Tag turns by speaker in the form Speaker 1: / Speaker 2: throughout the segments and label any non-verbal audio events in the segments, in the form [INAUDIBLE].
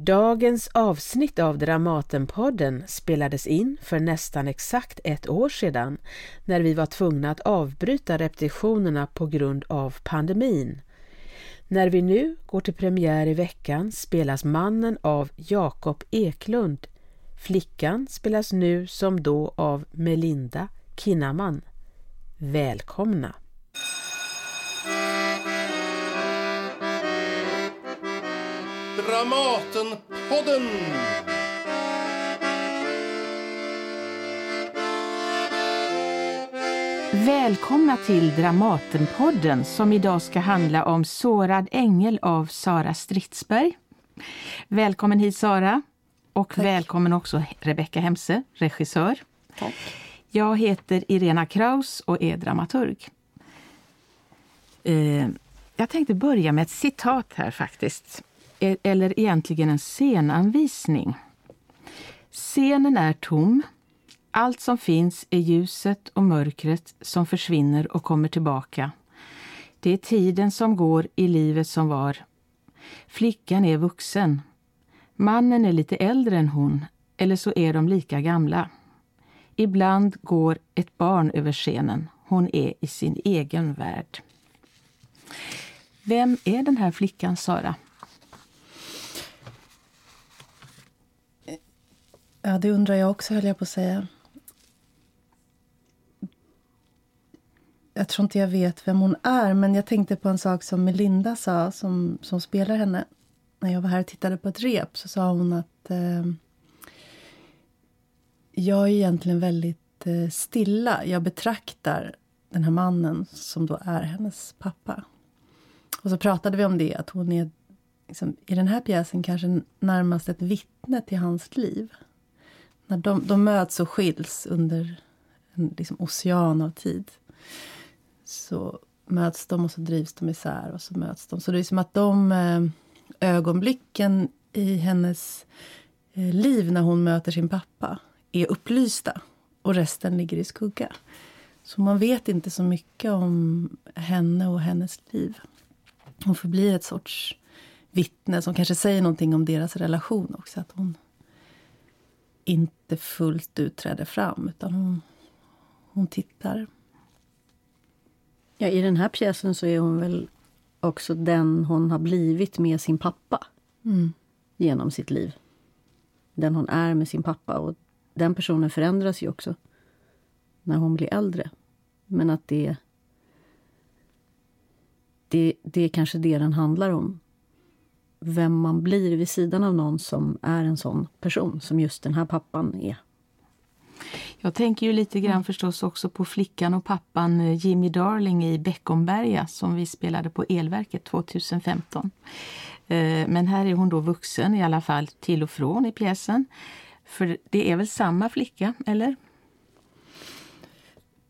Speaker 1: Dagens avsnitt av Dramatenpodden spelades in för nästan exakt ett år sedan när vi var tvungna att avbryta repetitionerna på grund av pandemin. När vi nu går till premiär i veckan spelas mannen av Jakob Eklund. Flickan spelas nu som då av Melinda Kinnaman. Välkomna!
Speaker 2: Dramatenpodden!
Speaker 3: Välkomna till Dramatenpodden som idag ska handla om Sårad ängel av Sara Stridsberg. Välkommen hit Sara och Tack. välkommen också Rebecka Hemse, regissör.
Speaker 4: Tack.
Speaker 3: Jag heter Irena Kraus och är dramaturg. Eh, jag tänkte börja med ett citat här faktiskt. E- eller egentligen en scenanvisning. Scenen är tom. Allt som finns är ljuset och mörkret som försvinner och kommer tillbaka. Det är tiden som går i livet som var. Flickan är vuxen. Mannen är lite äldre än hon, eller så är de lika gamla. Ibland går ett barn över scenen. Hon är i sin egen värld. Vem är den här flickan, Sara?
Speaker 4: Ja, det undrar jag också, höll jag på att säga. Jag tror inte jag vet vem hon är, men jag tänkte på en sak som Melinda sa, som, som spelar henne. När jag var här och tittade på ett rep så sa hon att eh, jag är egentligen väldigt eh, stilla. Jag betraktar den här mannen som då är hennes pappa. Och så pratade vi om det, att hon är liksom, i den här pjäsen kanske närmast ett vittne till hans liv när de, de möts och skiljs under en liksom ocean av tid så möts de och så drivs de isär och så möts de. Så det är som att de eh, ögonblicken i hennes eh, liv när hon möter sin pappa är upplysta och resten ligger i skugga. Så man vet inte så mycket om henne och hennes liv. Hon förblir ett sorts vittne som kanske säger någonting om deras relation också. Att hon inte fullt ut träder fram, utan hon, hon tittar.
Speaker 5: Ja, I den här pjäsen så är hon väl också den hon har blivit med sin pappa mm. genom sitt liv. Den hon är med sin pappa. Och Den personen förändras ju också när hon blir äldre. Men att det, det, det är kanske det den handlar om vem man blir vid sidan av någon som är en sån person som just den här pappan är.
Speaker 3: Jag tänker ju lite grann förstås också på flickan och pappan eh, Jimmy Darling i Beckomberga som vi spelade på Elverket 2015. Eh, men här är hon då vuxen i alla fall till och från i pjäsen. För det är väl samma flicka, eller?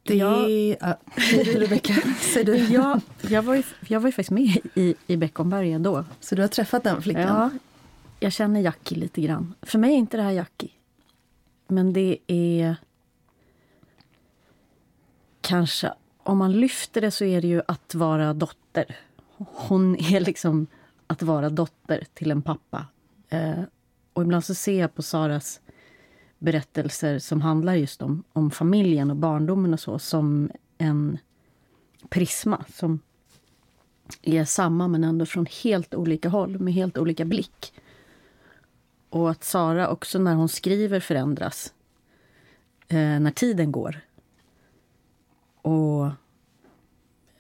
Speaker 4: Det jag, ja, du Rebecka? [LAUGHS]
Speaker 5: du? jag, jag, var ju, jag var ju faktiskt med i, i Beckomberga då.
Speaker 4: Så du har träffat den flickan?
Speaker 5: Ja, jag känner Jackie lite grann. För mig är inte det här Jackie. Men det är... Kanske, om man lyfter det så är det ju att vara dotter. Hon är liksom att vara dotter till en pappa. Eh, och ibland så ser jag på Saras berättelser som handlar just om, om familjen och barndomen och så som en prisma som är samma men ändå från helt olika håll med helt olika blick. Och att Sara också när hon skriver förändras eh, när tiden går. Och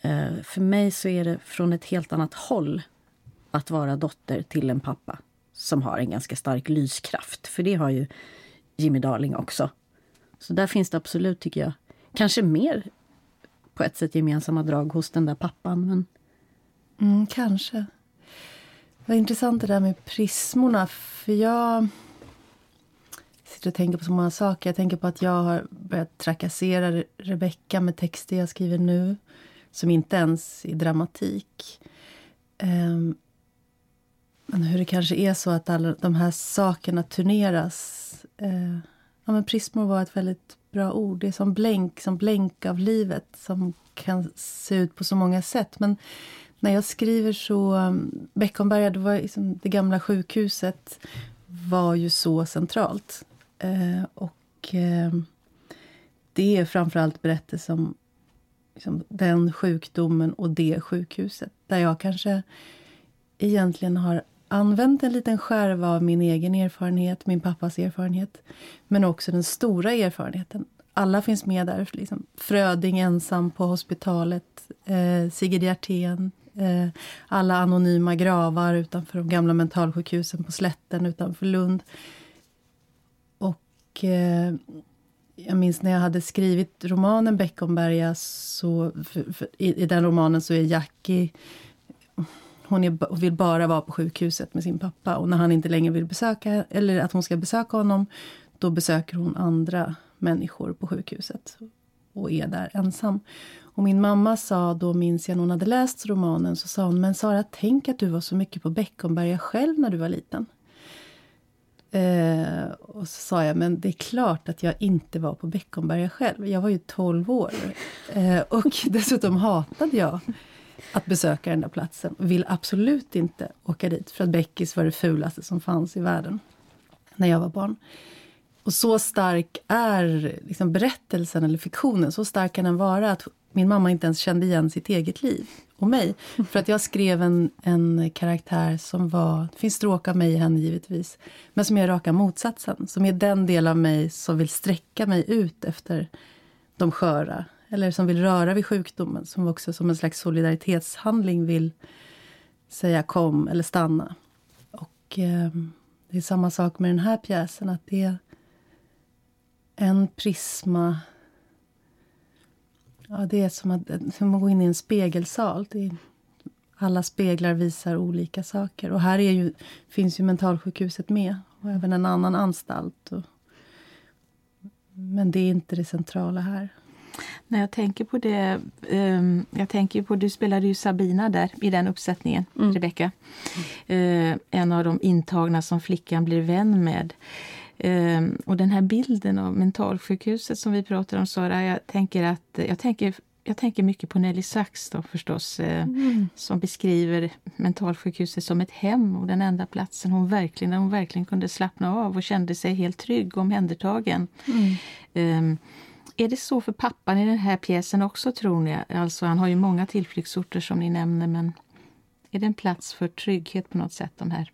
Speaker 5: eh, för mig så är det från ett helt annat håll att vara dotter till en pappa som har en ganska stark lyskraft. För det har ju Jimmy Darling också. Så där finns det absolut, tycker jag, kanske mer på ett sätt gemensamma drag hos den där pappan. Men...
Speaker 4: Mm, kanske. Vad intressant det där med prismorna. För jag sitter och tänker på så många saker. Jag tänker på att jag har börjat trakassera Rebecka med texter jag skriver nu. Som inte ens är dramatik. Um, men hur det kanske är så att alla de här sakerna turneras. Eh, ja, men prismor var ett väldigt bra ord. Det är som blänk, som blänk av livet som kan se ut på så många sätt. Men när jag skriver så... um, Beckomberga, det, var liksom, det gamla sjukhuset var ju så centralt. Eh, och eh, det är framförallt berättelser om liksom, den sjukdomen och det sjukhuset. Där jag kanske egentligen har använt en liten skärva av min egen erfarenhet, min pappas erfarenhet. Men också den stora erfarenheten. Alla finns med där. Liksom. Fröding ensam på hospitalet, eh, Sigrid Hjertén, eh, alla anonyma gravar utanför de gamla mentalsjukhusen på slätten utanför Lund. Och eh, jag minns när jag hade skrivit romanen Beckomberga, så för, för, i, i, den romanen så är Jackie hon är, vill bara vara på sjukhuset med sin pappa. Och när han inte längre vill besöka, eller att hon ska besöka honom, då besöker hon andra människor på sjukhuset och är där ensam. Och min mamma sa då, minns jag, när hon hade läst romanen, så sa hon, men Sara, tänk att du var så mycket på Beckomberga själv när du var liten. Eh, och så sa jag, men det är klart att jag inte var på Beckomberga själv. Jag var ju 12 år. Eh, och [LAUGHS] dessutom hatade jag att besöka den där platsen. Och vill absolut inte åka dit, för att Beckis var det fulaste som fanns i världen. När jag var barn. Och så stark är liksom berättelsen, eller fiktionen, så stark kan den vara att min mamma inte ens kände igen sitt eget liv och mig. [LAUGHS] För att jag skrev en, en karaktär som var... Det finns stråk av mig i henne givetvis. Men som är raka motsatsen. Som är den del av mig som vill sträcka mig ut efter de sköra. Eller som vill röra vid sjukdomen. Som också som en slags solidaritetshandling vill säga kom eller stanna. Och eh, det är samma sak med den här pjäsen. Att det är en prisma Ja, det är som att, som att gå in i en spegelsal. Är, alla speglar visar olika saker. Och här är ju, finns ju mentalsjukhuset med. Och även en annan anstalt. Och, men det är inte det centrala här.
Speaker 3: När jag tänker på det, um, jag tänker på, du spelade ju Sabina där i den uppsättningen, mm. Rebecka. Mm. Uh, en av de intagna som flickan blir vän med. Um, och den här bilden av mentalsjukhuset som vi pratar om, Sara, jag tänker, att, jag tänker, jag tänker mycket på Nelly Sachs då, förstås, uh, mm. som beskriver mentalsjukhuset som ett hem och den enda platsen hon verkligen, där hon verkligen kunde slappna av och kände sig helt trygg och omhändertagen. Mm. Um, är det så för pappan i den här pjäsen också, tror ni? Alltså, han har ju många tillflyktsorter som ni nämner, men är det en plats för trygghet på något sätt, de här?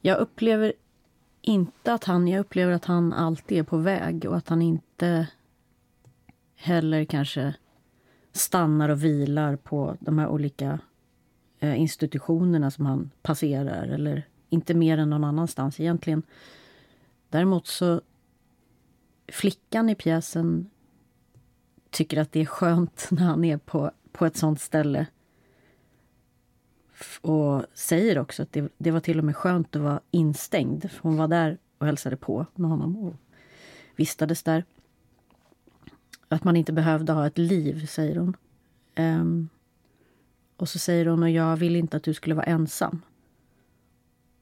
Speaker 5: Jag upplever inte att han, jag upplever att han alltid är på väg och att han inte heller kanske stannar och vilar på de här olika eh, institutionerna som han passerar eller inte mer än någon annanstans egentligen. Däremot så flickan i pjäsen tycker att det är skönt när han är på, på ett sånt ställe och säger också att det, det, var till och med skönt att vara instängd. Hon var där och hälsade på med honom och vistades där. Att man inte behövde ha ett liv, säger hon. Um, och så säger hon, och jag vill inte att du skulle vara ensam.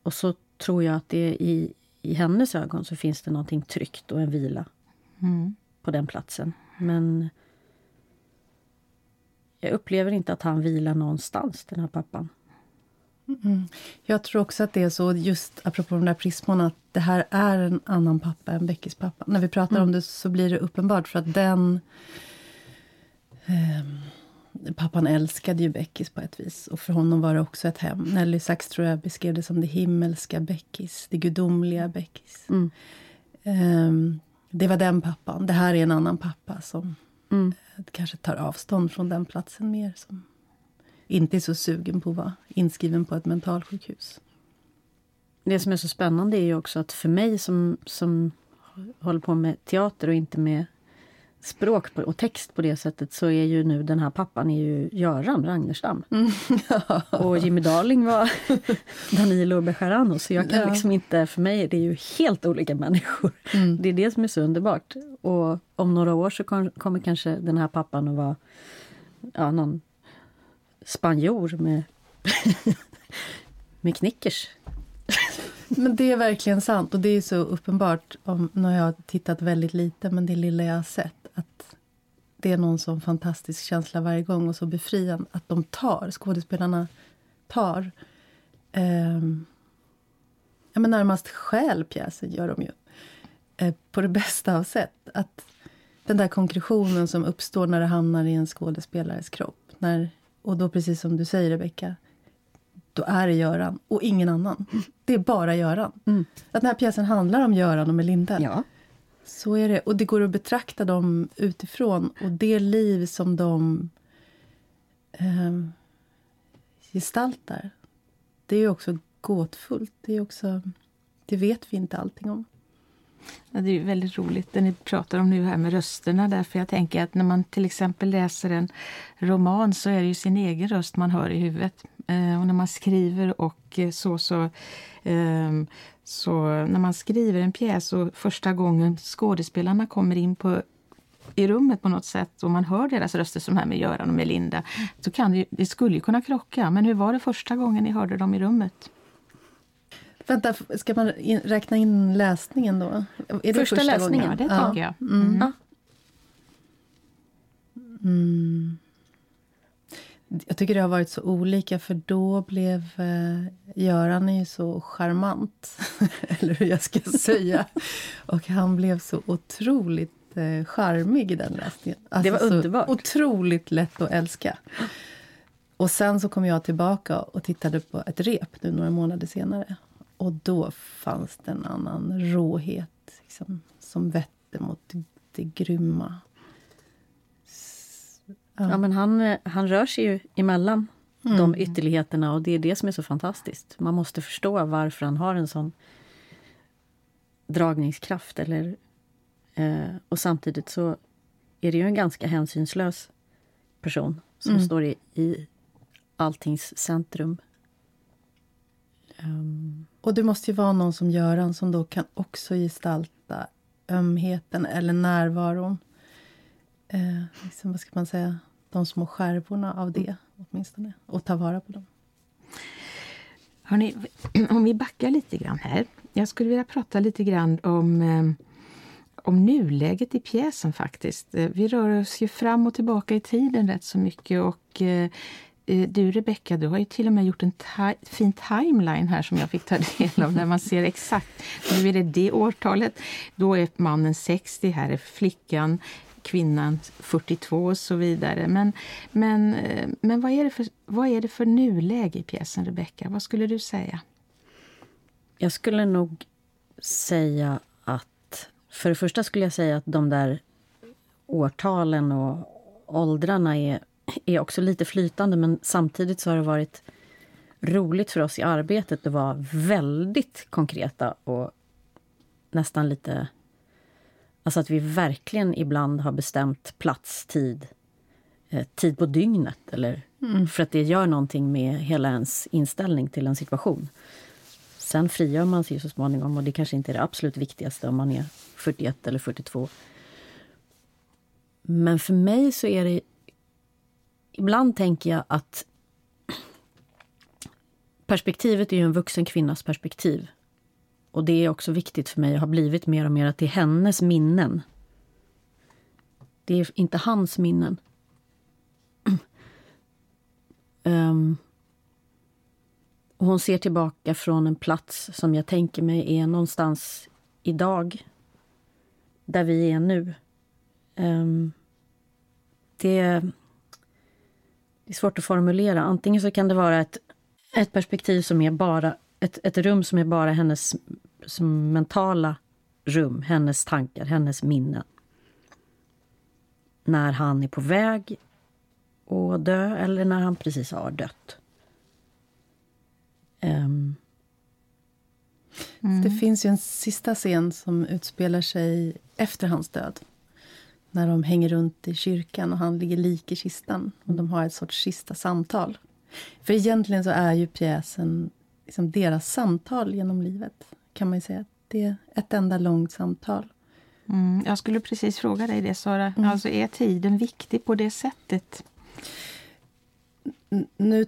Speaker 5: Och så tror jag att det i, i hennes ögon så finns det någonting tryggt och en vila mm. på den platsen. Men jag upplever inte att han vilar någonstans, den här pappan.
Speaker 4: Mm. Jag tror också att det är så, just apropå de där prismorna, att det här är en annan pappa än Beckis pappa. När vi pratar mm. om det så blir det uppenbart för att den... Eh, pappan älskade ju Beckis på ett vis och för honom var det också ett hem. Nelly Sachs tror jag beskrev det som det himmelska Beckis, det gudomliga Beckis. Mm. Eh, det var den pappan. Det här är en annan pappa som mm. kanske tar avstånd från den platsen mer. Som inte är så sugen på att vara inskriven på ett mentalsjukhus.
Speaker 5: Det som är så spännande är ju också att för mig som, som håller på med teater och inte med språk och text på det sättet så är ju nu den här pappan är ju Göran Ragnerstam. Mm. [LAUGHS] och Jimmy Darling var [LAUGHS] Danilo Bejarano. Så jag kan ja. liksom inte, för mig är det ju helt olika människor. Mm. Det är det som är så underbart. Och om några år så kommer kanske den här pappan att vara ja, någon spanjor med, [LAUGHS] med knickers.
Speaker 4: Men det är verkligen sant och det är så uppenbart. Om, nu har jag tittat väldigt lite, men det lilla jag har sett. att det är någon sån fantastisk känsla varje gång och så befriande att de tar, skådespelarna tar eh, ja, men närmast stjäl pjäsen, gör de ju. Eh, på det [LAUGHS] bästa av sätt. Att den där konkretionen som uppstår när det hamnar i en skådespelares kropp. När, och då, precis som du säger, Rebecka, då är det Göran och ingen annan. Det är bara Göran. Mm. Att den här pjäsen handlar om Göran och Melinda.
Speaker 5: Ja.
Speaker 4: Så är det. Och det går att betrakta dem utifrån. Och det liv som de eh, gestaltar, det är också gåtfullt. Det, är också, det vet vi inte allting om.
Speaker 3: Ja, det är väldigt roligt det ni pratar om nu här med rösterna. Därför jag tänker att när man till exempel läser en roman så är det ju sin egen röst man hör i huvudet. Eh, och när man skriver och eh, så, så, eh, så när man skriver en pjäs och första gången skådespelarna kommer in på i rummet på något sätt och man hör deras röster som här med Göran och Melinda, så kan det, det skulle ju kunna krocka. Men hur var det första gången ni hörde dem i rummet?
Speaker 4: Vänta, ska man in, räkna in läsningen då?
Speaker 5: Är det första, första läsningen?
Speaker 3: Gången? Ja, det tycker jag. Mm. Mm.
Speaker 4: Mm. Jag tycker det har varit så olika, för då blev eh, Göran ju så charmant, [LAUGHS] eller hur jag ska säga. Och han blev så otroligt eh, charmig i den läsningen.
Speaker 5: Alltså, det var underbart.
Speaker 4: Otroligt lätt att älska. Och sen så kom jag tillbaka och tittade på ett rep nu några månader senare. Och då fanns det en annan råhet liksom, som vette mot det, det grymma.
Speaker 5: Ja. ja. men han, han rör sig ju emellan mm. de ytterligheterna och det är det som är så fantastiskt. Man måste förstå varför han har en sån dragningskraft. Eller, eh, och samtidigt så är det ju en ganska hänsynslös person som mm. står i, i alltings centrum.
Speaker 4: Um. Och det måste ju vara någon som Göran som då kan också gestalta ömheten eller närvaron. Eh, liksom, vad ska man säga? De små skärvorna av det, åtminstone. Och ta vara på dem.
Speaker 3: Hörrni, [CLEARS THROAT] om vi backar lite grann här. Jag skulle vilja prata lite grann om, eh, om nuläget i pjäsen faktiskt. Eh, vi rör oss ju fram och tillbaka i tiden rätt så mycket och eh, Eh, du Rebecka, du har ju till och med gjort en fin timeline här som jag fick ta [LAUGHS] del av där man ser exakt. Nu är det det årtalet. Då är mannen 60, här är flickan, kvinnan 42 och så vidare. Men, men, eh, men vad, är det för, vad är det för nuläge i pjäsen, Rebecka? Vad skulle du säga?
Speaker 5: Jag skulle nog säga att... För det första skulle jag säga att de där årtalen och åldrarna är är också lite flytande men samtidigt så har det varit roligt för oss i arbetet att vara väldigt konkreta och nästan lite... Alltså att vi verkligen ibland har bestämt plats, tid, eh, tid på dygnet. Eller, mm. För att det gör någonting med hela ens inställning till en situation. Sen frigör man sig så småningom och det kanske inte är det absolut viktigaste om man är 41 eller 42. Men för mig så är det ibland tänker jag att perspektivet är ju en vuxen kvinnas perspektiv. Och det är också viktigt för mig och har blivit mer och mer att det är hennes minnen. Det är inte hans minnen. um, [CLEARS THROAT] och hon ser tillbaka från en plats som jag tänker mig är någonstans idag. Där vi är nu. Um, det det är svårt att formulera. Antingen så kan det vara ett, ett perspektiv som är bara ett, ett rum som är bara hennes som mentala rum, hennes tankar, hennes minnen. När han är på väg att dö eller när han precis har dött. Um.
Speaker 4: Mm. Det finns ju en sista scen som utspelar sig efter hans död när de hänger runt i kyrkan och han ligger lik i kistan. Och de har ett sorts sista samtal. För egentligen så är ju pjäsen liksom deras samtal genom livet. Kan man säga. Det är ett enda långt samtal.
Speaker 3: Mm, jag skulle precis fråga dig det, Sara. Mm. Alltså, är tiden viktig på det sättet?
Speaker 4: Nu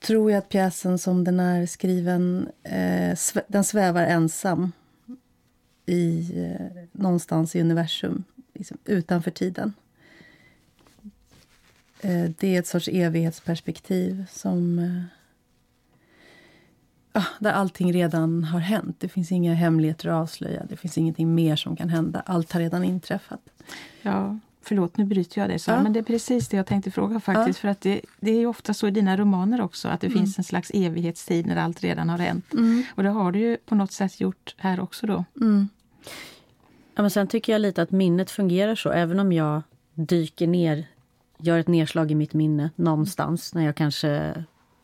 Speaker 4: tror jag att pjäsen som den är skriven, eh, den svävar ensam i, eh, någonstans i universum liksom, utanför tiden. eh, det är ett sorts evighetsperspektiv som... Eh, där allting redan har hänt. Det finns inga hemligheter att avslöja. Det finns ingenting mer som kan hända. Allt har redan inträffat.
Speaker 3: Ja, förlåt, nu bryter jag dig. Så, ja. Men det är precis det jag tänkte fråga faktiskt. Ja. För att det, det är ofta så i dina romaner också att det mm. finns en slags evighetstid när allt redan har hänt. Mm. Och det har du ju på något sätt gjort här också då.
Speaker 5: Mm. Ja, men sen tycker jag lite att minnet fungerar så. Även om jag dyker ner, gör ett nedslag i mitt minne någonstans när jag kanske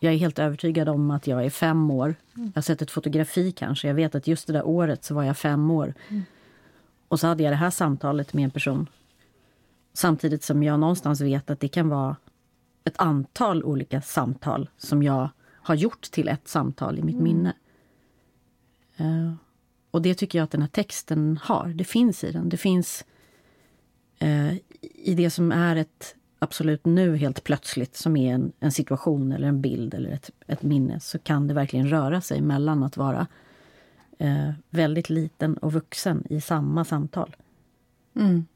Speaker 5: jag är helt övertygad om att jag är fem år. Jag har sett ett fotografi kanske. Jag vet att just det där året så var jag fem år. Mm. Och så hade jag det här samtalet med en person. Samtidigt som jag någonstans vet att det kan vara ett antal olika samtal som jag har gjort till ett samtal i mitt mm. minne. Uh, och det tycker jag att den här texten har. Det finns i den. Det finns eh, i det som är ett absolut nu helt plötsligt som är en, en situation eller en bild eller ett, ett, minne så kan det verkligen röra sig mellan att vara eh, väldigt liten och vuxen i samma samtal.
Speaker 4: Mm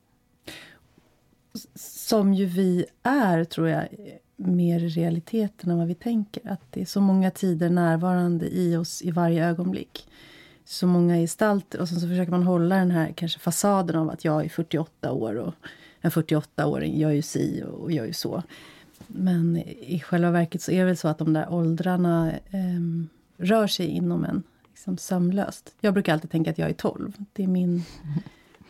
Speaker 4: som ju vi är, tror jag, mer i realiteten än vad vi tänker. Att det är så många tider närvarande i oss i varje ögonblick. Så många gestalter. Och sen så försöker man hålla den här kanske fasaden av att jag är 48 år och en 48-åring gör ju si och gör ju så. Men i själva verket så är det väl så att de där åldrarna eh, rör sig inom en liksom sömlöst. Jag brukar alltid tänka att jag är 12. Det är min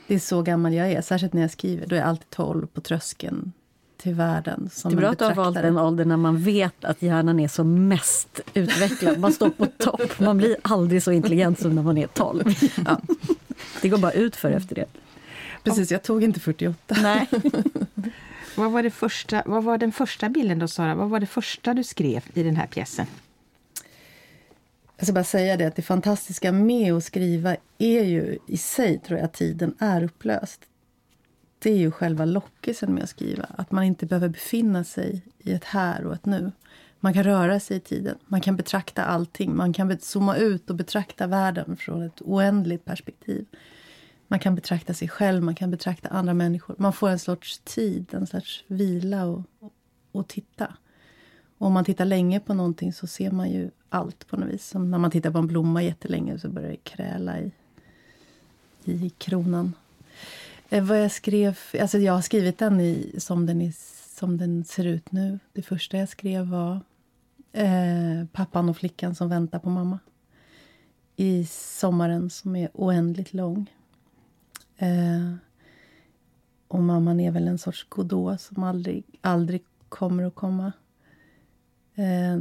Speaker 4: det är så gammal jag är, särskilt när jag skriver. Då är jag alltid 12 på tröskeln till världen.
Speaker 5: Som det är bra att du har valt den åldern när man vet att hjärnan är som mest utvecklad. Man står på topp. Man blir aldrig så intelligent som när man är 12. Ja. Det går bara ut för efter det.
Speaker 4: Precis, jag tog inte 48.
Speaker 3: Nej. [LAUGHS] vad, var det första, vad var den första bilden då, Sara? Vad var det första du skrev i den här pjäsen?
Speaker 4: Jag ska bara säga det att det fantastiska med att skriva är ju i sig, tror jag, att tiden är upplöst. Det är ju själva lockelsen med att skriva. Att man inte behöver befinna sig i ett här och ett nu. Man kan röra sig i tiden. Man kan betrakta allting. Man kan zooma ut och betrakta världen från ett oändligt perspektiv. Man kan betrakta sig själv, man kan betrakta andra människor. Man får en sorts tid, en sorts vila och, och, titta. Och om man tittar länge på någonting så ser man ju allt på något vis. Som när man tittar på en blomma jättelänge så börjar det kräla i, i kronan. Eh, vad jag skrev... Alltså jag har skrivit den i, som, den i, som den ser ut nu. Det första jag skrev var eh, pappan och flickan som väntar på mamma. I sommaren som är oändligt lång. Eh, och mamman är väl en sorts Godot som aldrig, aldrig kommer att komma. Eh,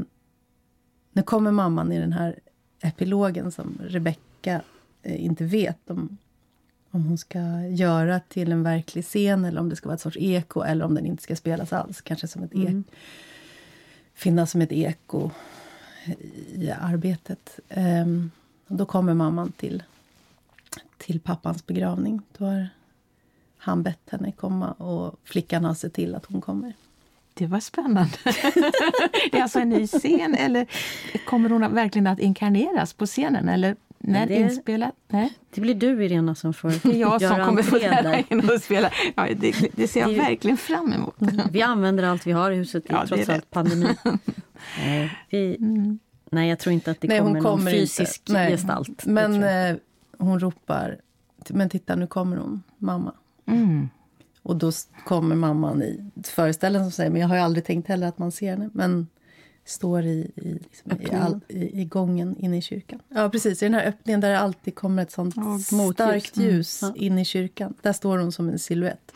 Speaker 4: nu kommer mamman i den här epilogen som Rebecka eh, inte vet om, om hon ska göra till en verklig scen eller om det ska vara ett sorts eko eller om den inte ska spelas alls. Kanske som ett mm. ek, finnas som ett eko i arbetet. Eh, då kommer mamman till, till pappans begravning. Då har han bett henne komma och flickan har sett till att hon kommer.
Speaker 3: Det var spännande. [LAUGHS] det är alltså en ny scen eller kommer hon verkligen att inkarneras på scenen? Eller när det, inspelat? Nej.
Speaker 5: Det blir du Irena som får
Speaker 3: Det är jag som kommer få lära in och spela. Ja, det, det ser jag det, verkligen fram emot.
Speaker 5: Mm. Vi använder allt vi har i huset, ja, trots allt pandemi. [LAUGHS] vi, mm. Nej, jag tror inte att det nej, kommer, kommer någon fysisk inte. gestalt.
Speaker 4: Men eh, hon ropar, men titta nu kommer hon, mamma. Mm. Och då kommer mamman i föreställningen som säger, men jag har ju aldrig tänkt heller att man ser henne. Men står i, i, liksom, i, all, i, i, gången inne i kyrkan. Ja, precis. I den här öppningen där det alltid kommer ett sånt oh, starkt ljus mm. in i kyrkan. Där står hon som en siluett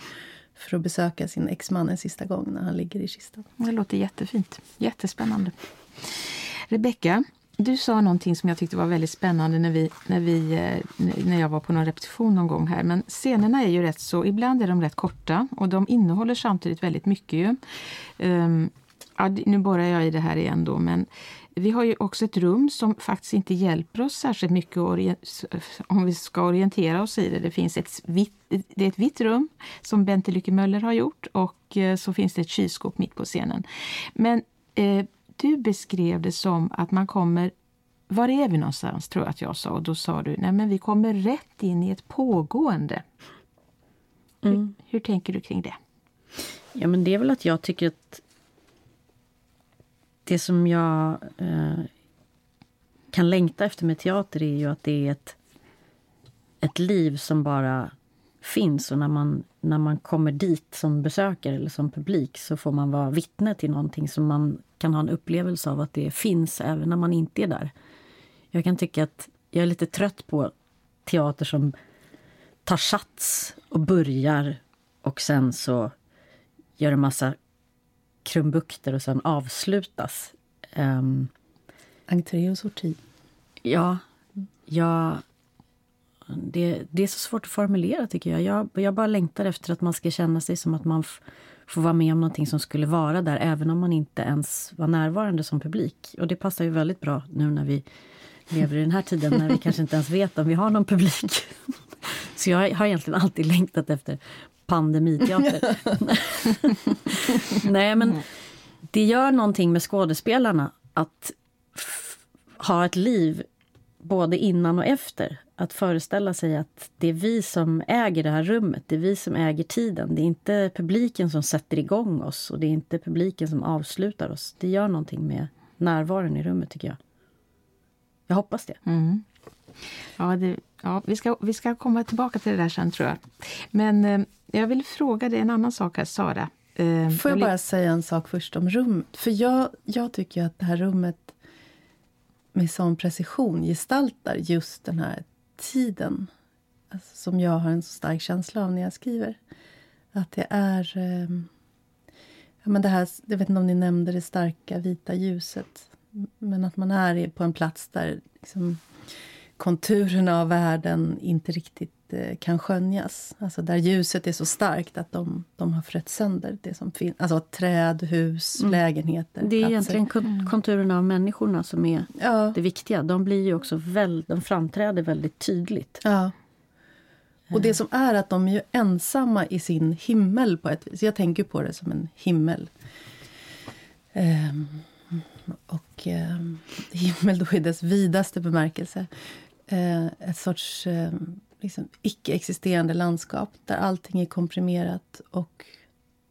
Speaker 4: för att besöka sin exman en sista gång när han ligger i kistan.
Speaker 3: Det låter jättefint. Jättespännande. Rebecka, du sa någonting som jag tyckte var väldigt spännande när, vi, när, vi, eh, när jag var på någon repetition någon gång här. Men scenerna är ju rätt så, ibland är de rätt korta och de innehåller samtidigt väldigt mycket ju. Um, ja, nu borrar jag i det här igen då, men vi har ju också ett rum som faktiskt inte hjälper oss särskilt mycket om vi ska orientera oss i det. Det finns ett vitt, det är ett vitt rum som Bente Lycke Möller har gjort och eh, så finns det ett kylskåp mitt på scenen. Men eh, du beskrev det som att man kommer var är vi någonstans, tror jag att jag sa. Och då sa du, nej men vi kommer rätt in i ett pågående. Mm. Hur, hur, tänker du kring det?
Speaker 5: Ja men det är väl att jag tycker att det som jag eh, kan längta efter med teater är ju att det är ett, ett liv som bara finns. Och när man, när man kommer dit som besökare eller som publik så får man vara vittne till någonting som man kan ha en upplevelse av att det finns även när man inte är där. Jag kan tycka att jag är lite trött på teater som tar sats och börjar och sen så gör en massa krumbukter och sen avslutas. Um,
Speaker 4: Entré och sorti.
Speaker 5: Ja, ja det, det är så svårt att formulera tycker jag. jag. Jag bara längtar efter att man ska känna sig som att man får vara med om någonting som skulle vara där även om man inte ens var närvarande som publik. Och det passar ju väldigt bra nu när vi lever i den här tiden när vi kanske inte ens vet om vi har någon publik. [LAUGHS] Så jag har egentligen alltid längtat efter pandemiteater. [LAUGHS] Nej, men det gör någonting med skådespelarna att ha ett liv både innan och efter. Att föreställa sig att det är vi som äger det här rummet, det är vi som äger tiden. Det är inte publiken som sätter igång oss och det är inte publiken som avslutar oss. Det gör någonting med närvaron i rummet tycker jag. Jag hoppas det.
Speaker 3: Mm. Ja, det, ja vi, ska, vi ska komma tillbaka till det där sen tror jag. Men eh, jag vill fråga dig en annan sak här, Sara.
Speaker 4: Eh, Får jag, bara säga en sak först om rummet? För jag, jag tycker att det här rummet med sån precision gestaltar just den här tiden alltså, som jag har en så stark känsla av när jag skriver. Att det är... Eh, ja, men det här, jag vet inte om ni nämnde det starka vita ljuset. Men att man är på en plats där liksom, konturerna av världen inte riktigt kan skönjas. Alltså där ljuset är så starkt att de, de har frätt sönder det som finns. Alltså träd, hus, mm. lägenheter.
Speaker 5: Det är platser. egentligen konturerna av människorna som är ja. det viktiga. De blir ju också väl, de framträder väldigt tydligt.
Speaker 4: Ja. Och det som är att de är ensamma i sin himmel på ett vis. Jag tänker på det som en himmel. Um, och um, himmel då i dess vidaste bemärkelse eh, ett sorts eh, liksom, icke-existerande landskap där allting är komprimerat. och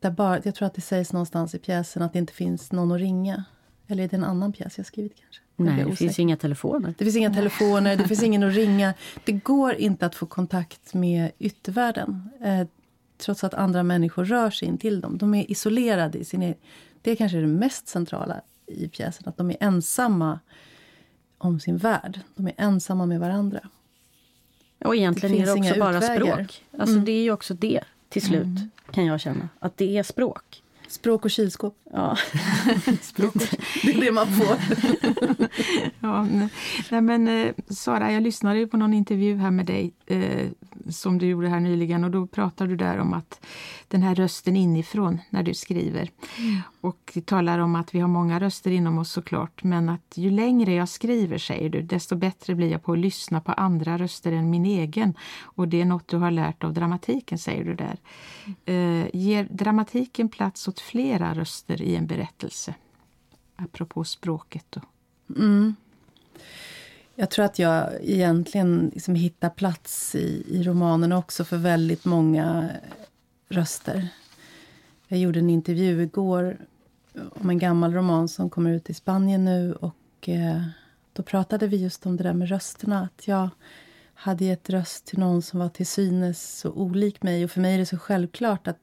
Speaker 4: där bara, Jag tror att det sägs någonstans i pjäsen att det inte finns någon att ringa. Eller är det en annan pjäs jag skrivit kanske?
Speaker 5: Nej, det finns inga telefoner.
Speaker 4: Det finns inga telefoner, det finns ingen att [LAUGHS] ringa. Det går inte att få kontakt med yttervärlden. Eh, trots att andra människor rör sig in till dem. De är isolerade i sin e-, Det är kanske det mest centrala i pjäsen, att de är ensamma om sin värld. De är ensamma med varandra.
Speaker 5: Och egentligen det är det också bara utvägar. språk. Alltså mm. Det är ju också det till slut, mm. kan jag känna. Att det är språk.
Speaker 4: Språk och kylskåp.
Speaker 5: Ja. [LAUGHS]
Speaker 4: Språk. det är det man får. [LAUGHS]
Speaker 3: ja, nej, men, eh, Sara, jag lyssnade på någon intervju här med dig eh, som du gjorde här nyligen och då pratade du där om att den här rösten inifrån när du skriver. Mm. Och talar om att vi har många röster inom oss såklart men att ju längre jag skriver, säger du, desto bättre blir jag på att lyssna på andra röster än min egen. Och det är något du har lärt av dramatiken, säger du där. Mm. Eh, ger dramatiken plats åt flera röster i en berättelse? Apropå språket. Då.
Speaker 4: Mm. Jag tror att jag egentligen liksom hittar plats i, i romanen också för väldigt många röster. Jag gjorde en intervju igår om en gammal roman som kommer ut i Spanien nu. Och eh, Då pratade vi just om det där med rösterna. Att jag hade gett röst till någon som var till synes så olik mig. Och För mig är det så självklart att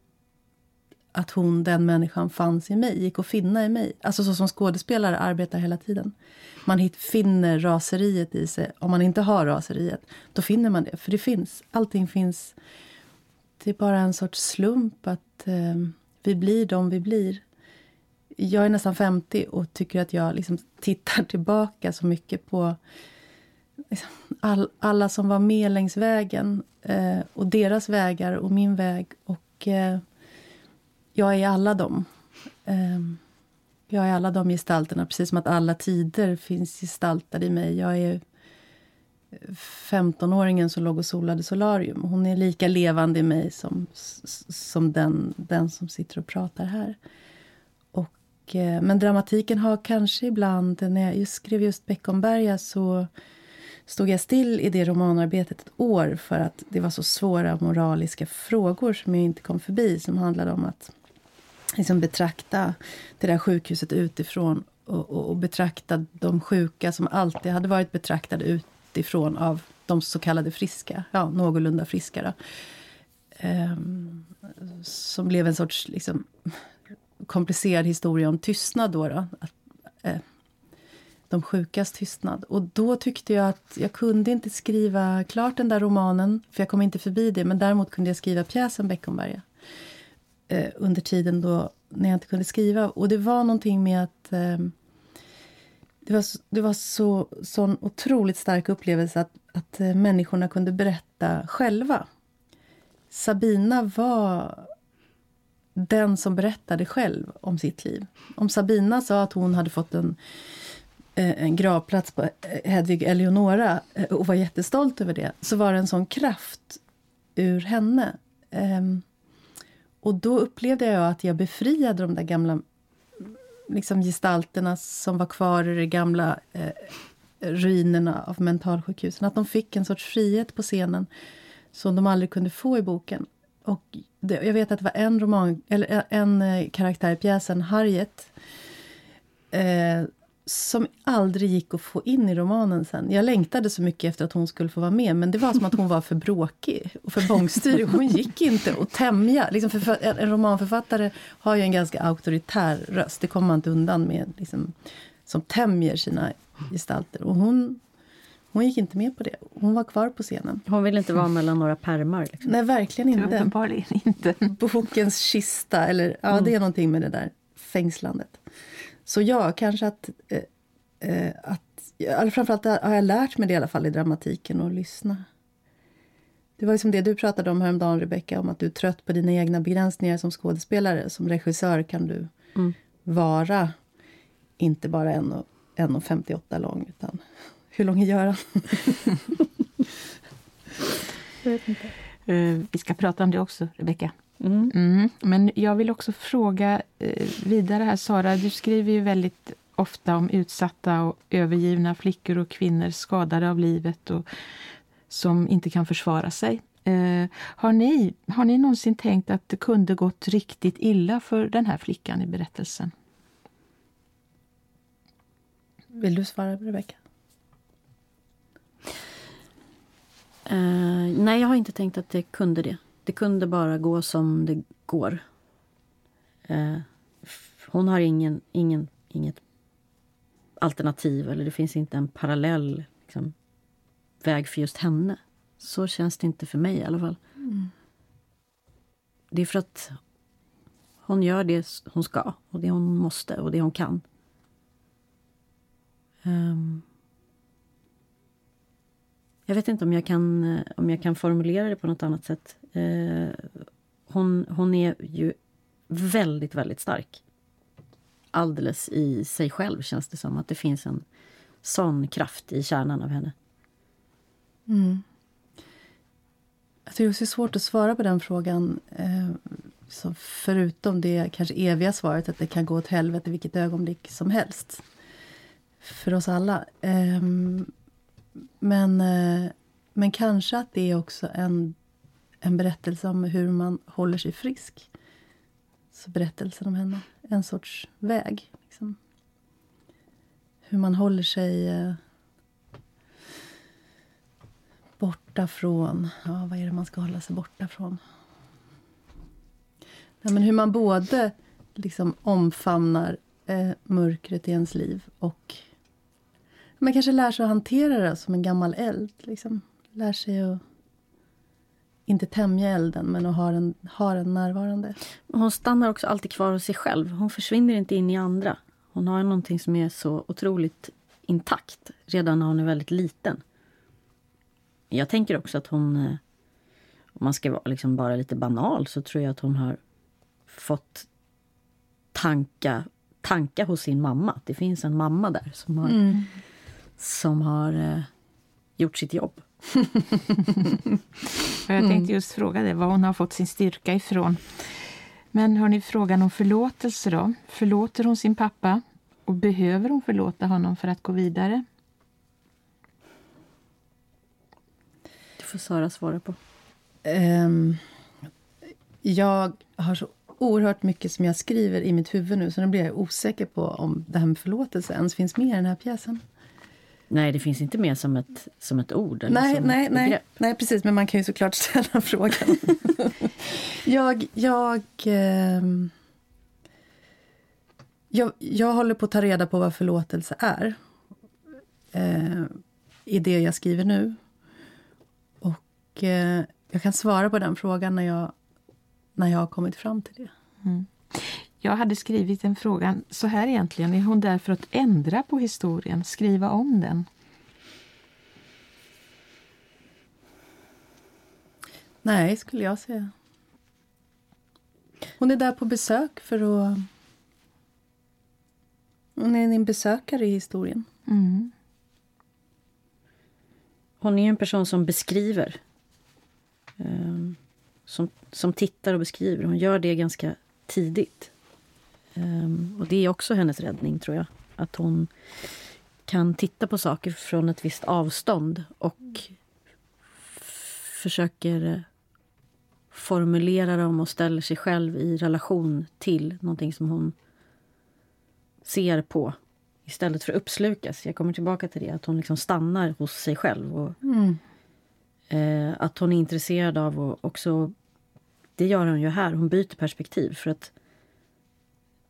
Speaker 4: att hon, den människan, fanns i mig, gick att finna i mig. Alltså så som skådespelare arbetar hela tiden. Man finner raseriet i sig. Om man inte har raseriet, då finner man det. För det finns. Allting finns. Det är bara en sorts slump att eh, vi blir de vi blir. Jag är nästan 50 och tycker att jag liksom tittar tillbaka så mycket på liksom, all, alla som var med längs vägen. Eh, och deras vägar och min väg. Och... Eh, jag är alla dem. Ehm, jag är alla de gestalterna, precis som att alla tider finns gestaltade i mig. Jag är eh, 15-åringen som låg och solade solarium. Hon är lika levande i mig som, som den, den som sitter och pratar här. Och, eh, men dramatiken har kanske ibland... När jag just skrev just Beckomberga så stod jag still i det romanarbetet ett år för att det var så svåra moraliska frågor som jag inte kom förbi som handlade om att liksom betrakta det där sjukhuset utifrån och, och, och betrakta de sjuka som alltid hade varit betraktade utifrån av de så kallade friska, ja, någorlunda friska. Då. Um, som blev en sorts liksom, komplicerad historia om tystnad. Då, då. Att, eh, de sjukas tystnad. Och då tyckte jag att jag kunde inte skriva klart den där romanen, för jag kom inte förbi det. Men däremot kunde jag skriva pjäsen Beckomberga eh, under tiden då när jag inte kunde skriva. Och det var någonting med att eh, det var, det var så sån otroligt stark upplevelse att, att eh, människorna kunde berätta själva. Sabina var den som berättade själv om sitt liv. Om Sabina sa att hon hade fått en, eh, en gravplats på eh, Hedvig Eleonora eh, och var jättestolt över det, så var det en sån kraft ur henne. Ehm, och då upplevde jag att jag befriade de där gamla liksom gestalterna som var kvar i de gamla eh, ruinerna av mentalsjukhusen. Att de fick en sorts frihet på scenen som de aldrig kunde få i boken. Och det, jag vet att det var en, roman, eller eh, en eh, karaktär i pjäsen, Harriet eh, som aldrig gick att få in i romanen sen. Jag längtade så mycket efter att hon skulle få vara med, men det var som att hon var för bråkig och för bångstyrig. Hon gick inte att tämja. Liksom för, en romanförfattare har ju en ganska auktoritär röst, det kommer man inte undan med, liksom, som tämjer sina gestalter. Och hon, hon gick inte med på det. Hon var kvar på scenen.
Speaker 5: Hon ville inte vara mellan några pärmar? Liksom.
Speaker 4: Nej, verkligen inte.
Speaker 3: Uppenbarligen inte.
Speaker 4: Bokens kista, eller ja, mm. det är någonting med det där fängslandet. Så ja, kanske att... Eh, eh att framförallt har jag lärt mig det i alla fall i dramatiken, att lyssna. Det var liksom det du pratade om häromdagen, Rebecka, om att du är trött på dina egna begränsningar som skådespelare. Som regissör kan du mm. vara inte bara 1,58 lång, utan hur lång är Göran? [LAUGHS]
Speaker 3: Uh, vi ska prata om det också, Rebecka. Mm. Mm. Men jag vill också fråga uh, vidare här, Sara. Du skriver ju väldigt ofta om utsatta och övergivna flickor och kvinnor skadade av livet och som inte kan försvara sig. Uh, har, ni, har ni någonsin tänkt att det kunde gått riktigt illa för den här flickan i berättelsen?
Speaker 4: Vill du svara, Rebecka?
Speaker 5: Uh, nej, jag har inte tänkt att det kunde det. Det kunde bara gå som det går. Uh, hon har ingen, ingen, inget alternativ eller det finns inte en parallell liksom, väg för just henne. Så känns det inte för mig i alla fall. Mm. Det är för att hon gör det hon ska och det hon måste och det hon kan. Um, jag vet inte om jag kan, eh, om jag kan formulera det på något annat sätt. Eh, hon, hon är ju väldigt, väldigt stark. Alldeles i sig själv känns det som. Att det finns en sån kraft i kärnan av henne.
Speaker 4: Mm. Jag tycker det är svårt att svara på den frågan. Eh, så förutom det kanske eviga svaret att det kan gå åt helvete vilket ögonblick som helst. För oss alla. Eh, men, eh, men kanske att det är också en, en berättelse om hur man håller sig frisk. Så berättelsen om henne, en sorts väg. Liksom. Hur man håller sig eh, borta från... Ja, vad är det man ska hålla sig borta från? Ja, men hur man både liksom omfamnar eh, mörkret i ens liv och man kanske lär sig att hantera det som en gammal eld. Liksom. Lär sig att inte tämja elden, men att ha den, ha den närvarande.
Speaker 5: Hon stannar också alltid kvar hos sig själv. Hon försvinner inte in i andra. Hon har någonting som är så otroligt intakt redan när hon är väldigt liten. Jag tänker också att hon, eh, om man ska vara liksom bara lite banal, så tror jag att hon har fått tanka, tanka hos sin mamma. Det finns en mamma där som har mm som har eh, gjort sitt jobb. [LAUGHS]
Speaker 3: jag tänkte mm. just fråga det, var hon har fått sin styrka ifrån. Men har ni frågan om förlåtelse då? Förlåter hon sin pappa? Och behöver hon förlåta honom för att gå vidare?
Speaker 5: Det får Sara svara på.
Speaker 4: Um, jag har så oerhört mycket som jag skriver i mitt huvud nu så nu blir jag osäker på om det här med förlåtelse ens finns med i den här pjäsen.
Speaker 5: Nej, det finns inte med som ett, som ett ord. Eller
Speaker 4: Nej,
Speaker 5: som
Speaker 4: nej,
Speaker 5: ett
Speaker 4: nej, nej, precis. Men man kan ju såklart [LAUGHS] ställa frågan. [LAUGHS] jag, jag, ehm, jag, jag håller på att ta reda på vad förlåtelse är. Eh, I det jag skriver nu. Och eh, jag kan svara på den frågan när jag, när jag har kommit fram till det.
Speaker 3: Jag hade skrivit en fråga så här egentligen. Är hon där för att ändra på historien, skriva om den?
Speaker 4: Nej, skulle jag säga. Hon är där på besök för att... Hon är en besökare i historien.
Speaker 3: Mm.
Speaker 5: Hon är ju en person som beskriver. Ehm, som, som tittar och beskriver. Hon gör det ganska tidigt. Ehm, och det är också hennes räddning, tror jag. Att hon kan titta på saker från ett visst avstånd och försöker formulera dem och ställer sig själv i relation till någonting som hon ser på istället för att uppslukas. Jag kommer tillbaka till det, att hon liksom stannar hos sig själv. Och, eh, att hon är intresserad av och också... Det gör hon ju här, hon byter perspektiv för att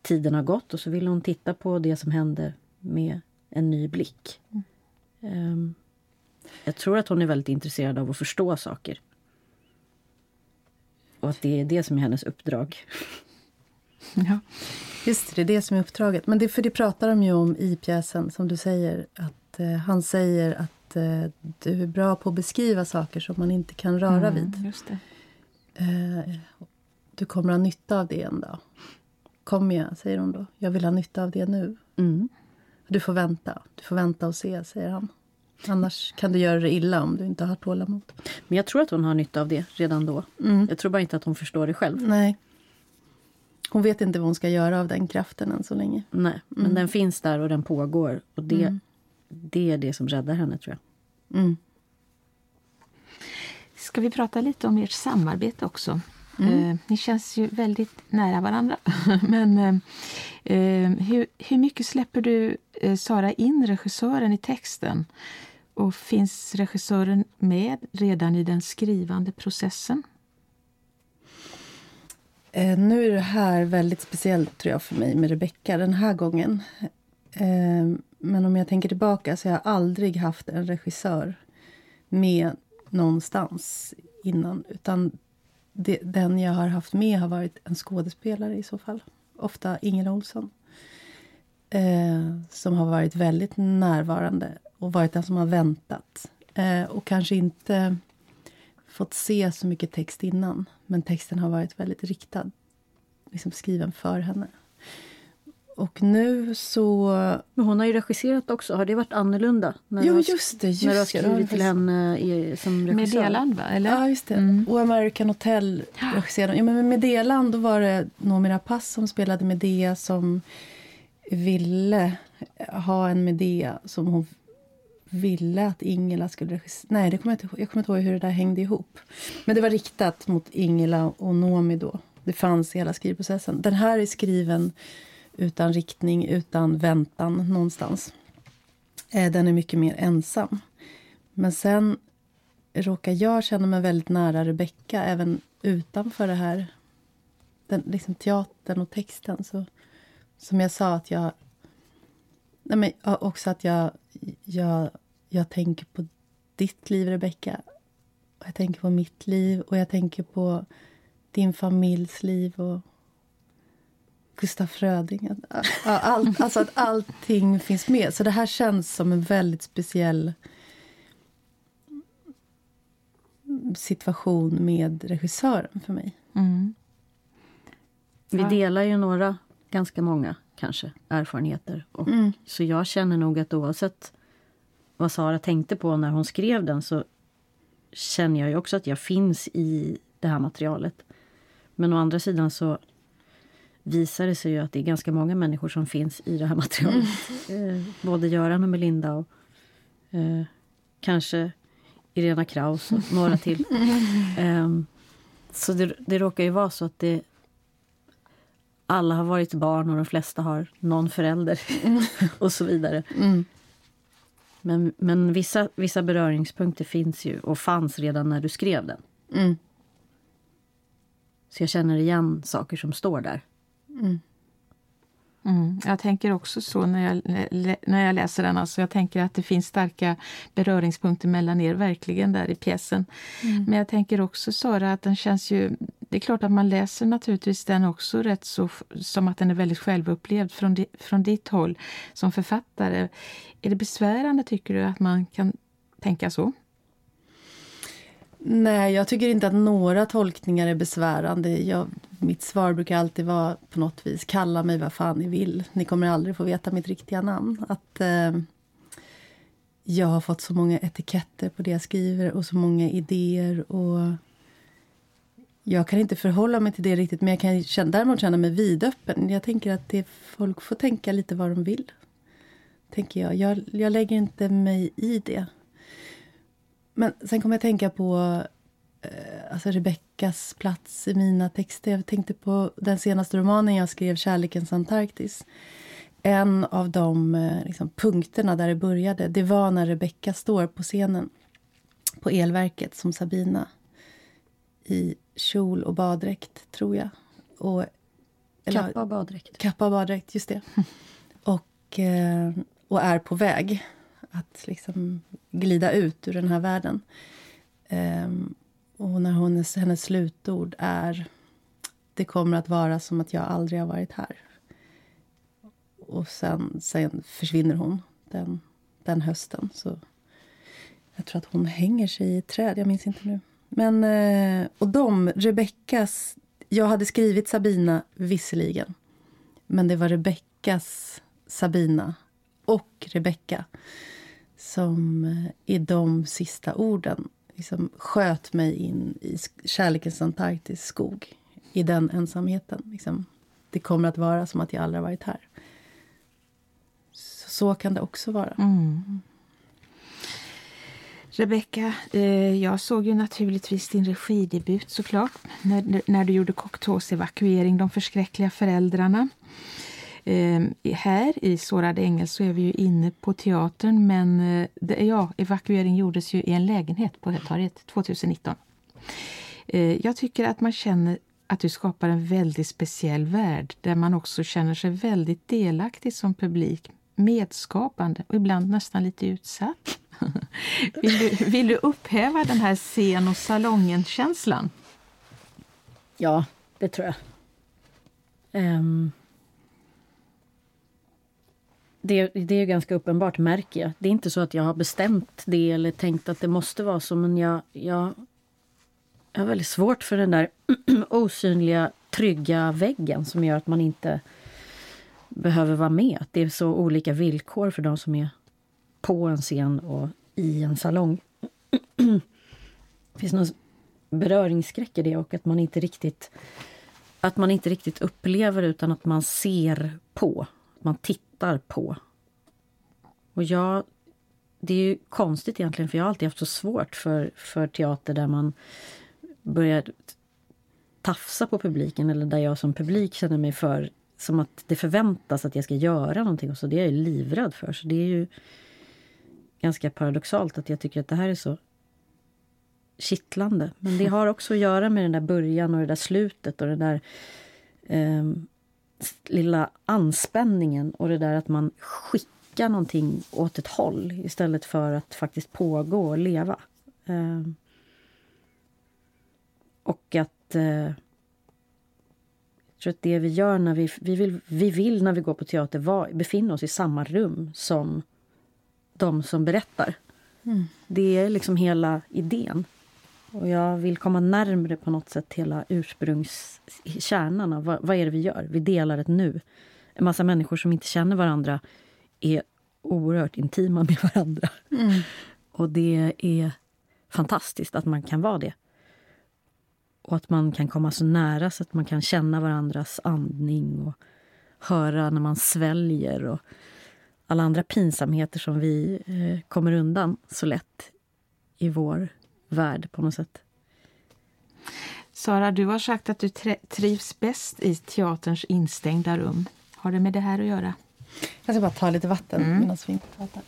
Speaker 5: tiden har gått och så vill hon titta på det som hände med en ny blick. Ehm, jag tror att hon är väldigt intresserad av att förstå saker. Och att det är det som är hennes uppdrag. [LAUGHS]
Speaker 3: Ja.
Speaker 4: Just det, det är det som är uppdraget. Men det, för det pratar de ju om i pjäsen, som du säger. Att eh, Han säger att eh, du är bra på att beskriva saker som man inte kan röra vid.
Speaker 3: Mm, just det.
Speaker 4: Eh, du kommer ha nytta av det en dag. Kom igen, säger hon då. Jag vill ha nytta av det nu.
Speaker 5: Mm.
Speaker 4: Du får vänta. Du får vänta och se, säger han. Annars kan du göra det illa om du inte har tålamod.
Speaker 5: Men jag tror att hon har nytta av det redan då. Jag tror bara inte att hon förstår det själv.
Speaker 4: Nej. Hon vet inte vad hon ska göra av den kraften än så länge.
Speaker 5: Nej, men den finns där och den pågår. Och det, det är det som räddar henne, tror jag.
Speaker 4: Mm.
Speaker 3: Ska vi prata lite om ert samarbete också? Eh, ni känns ju väldigt nära varandra. [LAUGHS] Men eh, eh, hur, hur mycket släpper du eh, Sara in regissören i texten? Och finns regissören med redan i den skrivande processen?
Speaker 4: Nu är det här väldigt speciellt tror jag för mig med Rebecca den här gången. Men om jag tänker tillbaka så har jag aldrig haft en regissör med någonstans innan. Utan det, den jag har haft med har varit en skådespelare i så fall. Ofta Ingela Olsson. Eh, som har varit väldigt närvarande och varit den som har väntat. Eh, och kanske inte fått se så mycket text innan. Men texten har varit väldigt riktad. Liksom skriven för henne. Och nu så...
Speaker 5: Men hon har ju regisserat också. Har det varit annorlunda? När
Speaker 4: Jo, just det. Just
Speaker 5: när du har
Speaker 4: det, det
Speaker 5: skrivit till henne i, som regissör?
Speaker 3: Meddeland, va? Eller?
Speaker 4: Ja, just det. Och American Hotel regisserade. Ja, men med Medeland då var det Noomi Rapace som spelade Medea som ville ha en Medea som hon ville att Ingela skulle regissera. Nej, det kommer jag, inte, jag kommer inte ihåg hur det där hängde ihop. Men det var riktat mot Ingela och Noomi då. Det fanns i hela skrivprocessen. Den här är skriven utan riktning, utan väntan någonstans. Eh, den är mycket mer ensam. Men sen råkar jag känna mig väldigt nära Rebecka även utanför det här. Den, liksom teatern och texten. Så, som jag sa, att jag... Nej, men också att jag, jag, jag tänker på ditt liv, Rebecka. Jag tänker på mitt liv och jag tänker på din familjs liv och Gustaf Fröding. Att- Allt, alltså att allting finns med. Så det här känns som en väldigt speciell situation med regissören för mig.
Speaker 3: Mm.
Speaker 5: Vi delar ju några, ganska många kanske, erfarenheter. Och, Så jag känner nog att oavsett vad Sara tänkte på när hon skrev den så känner jag ju också att jag finns i det här materialet. Men å andra sidan så visar det sig ju att det är ganska många människor som finns i det här materialet. Eh, både Göran och Melinda och eh, kanske Irena Kraus och några till. [LAUGHS] Ehm, så det, det råkar ju vara så att det alla har varit barn och de flesta har någon förälder [LAUGHS] och så vidare.
Speaker 4: Mm.
Speaker 5: Men, men vissa, vissa beröringspunkter finns ju och fanns redan när du skrev den.
Speaker 4: Mm.
Speaker 5: Så jag känner igen saker som står där.
Speaker 4: Mm.
Speaker 3: Mm, jag tänker också så när jag, när jag läser den. Alltså jag tänker att det finns starka beröringspunkter mellan er verkligen där i pjäsen.
Speaker 4: Mm.
Speaker 3: Men jag tänker också Sara att den känns ju... Det är klart att man läser naturligtvis den också rätt så som att den är väldigt självupplevd från, di, från ditt håll som författare. Är det besvärande tycker du att man kan tänka så?
Speaker 4: Nej, jag tycker inte att några tolkningar är besvärande. Jag, mitt svar brukar alltid vara på något vis, kalla mig vad fan ni vill. Ni kommer aldrig få veta mitt riktiga namn. Att eh, Jag har fått så många etiketter på det jag skriver och så många idéer. och Jag kan inte förhålla mig till det riktigt, men jag kan känna, däremot känna mig vidöppen. Jag tänker att det, folk får tänka lite vad de vill. Tänker jag. jag. Jag lägger inte mig i det. Men sen kommer jag tänka på eh, alltså Rebeckas plats i mina texter. Jag tänkte på den senaste romanen jag skrev, Kärlekens Antarktis. En av de eh, liksom, punkterna där det började, det var när Rebecka står på scenen på elverket som Sabina i kjol och baddräkt, tror jag. Och,
Speaker 5: eller, kappa och baddräkt.
Speaker 4: Kappa och baddräkt, just det. [LAUGHS] och, eh, och är på väg att liksom glida ut ur den här världen. Um, och när hon, hennes slutord är det kommer att vara som att jag aldrig har varit här. Och sen, sen försvinner hon den, den hösten. Så jag tror att hon hänger sig i ett träd, jag minns inte nu. Men, eh, och de, Rebeckas... Jag hade skrivit Sabina visserligen. Men det var Rebeckas Sabina och Rebecka som eh, i de sista orden liksom sköt mig in i kärlekens Antarktis skog. I den ensamheten. Liksom. Det kommer att vara som att jag aldrig har varit här. Så, så kan det också vara.
Speaker 3: Mm. Rebecka, eh, jag såg ju naturligtvis din regidebut såklart när, när du gjorde Cocteaus evakuering, De förskräckliga föräldrarna. Eh, här i Sårad ängel så är vi ju inne på teatern men eh, det, ja, evakuering gjordes ju i en lägenhet på Hötorget 2019. Eh, jag tycker att man känner att du skapar en väldigt speciell värld där man också känner sig väldigt delaktig som publik, medskapande och ibland nästan lite utsatt. [LAUGHS] vill, du, vill du upphäva den här scen och salongen-känslan?
Speaker 5: Ja, det tror jag. Um, det, det är ganska uppenbart, märker jag. Det är inte så att jag har bestämt det eller tänkt att det måste vara så, men jag, jag, jag har väldigt svårt för den där [CLEARS THROAT] osynliga, trygga väggen som gör att man inte behöver vara med. Att det är så olika villkor för de som är på en scen och i en salong. det finns någon beröringsskräck i det och att man inte riktigt att man inte riktigt upplever utan att man ser på. Man tittar på. Och jag, det är ju konstigt egentligen för jag har alltid haft så svårt för, för teater där man börjar tafsa på publiken eller där jag som publik känner mig för som att det förväntas att jag ska göra någonting och så det är jag livrädd för. Så det är ju ganska paradoxalt att jag tycker att det här är så kittlande. Men det har också att göra med den där början och det där slutet och det där um, lilla anspänningen och det där att man skickar någonting åt ett håll istället för att faktiskt pågå och leva. Eh, och att eh, jag tror att det vi gör när vi, vi, vill, vi vill när vi går på teater var, befinna oss i samma rum som de som berättar. Mm. Det är liksom hela idén. Och jag vill komma närmre på något sätt hela ursprungskärnan av vad, vad är det vi gör? Vi delar ett nu. En massa människor som inte känner varandra är oerhört intima [LAUGHS] med varandra. Mm. Och det är fantastiskt att man kan vara det. Och att man kan komma så nära så att man kan känna varandras andning och höra när man sväljer och alla andra pinsamheter som vi eh, kommer undan så lätt i vår värld på något sätt.
Speaker 3: Sara, du har sagt att du trivs bäst i teaterns instängda rum. Har det med det här att göra?
Speaker 4: Jag ska bara ta lite vatten mm. medan vi pratar.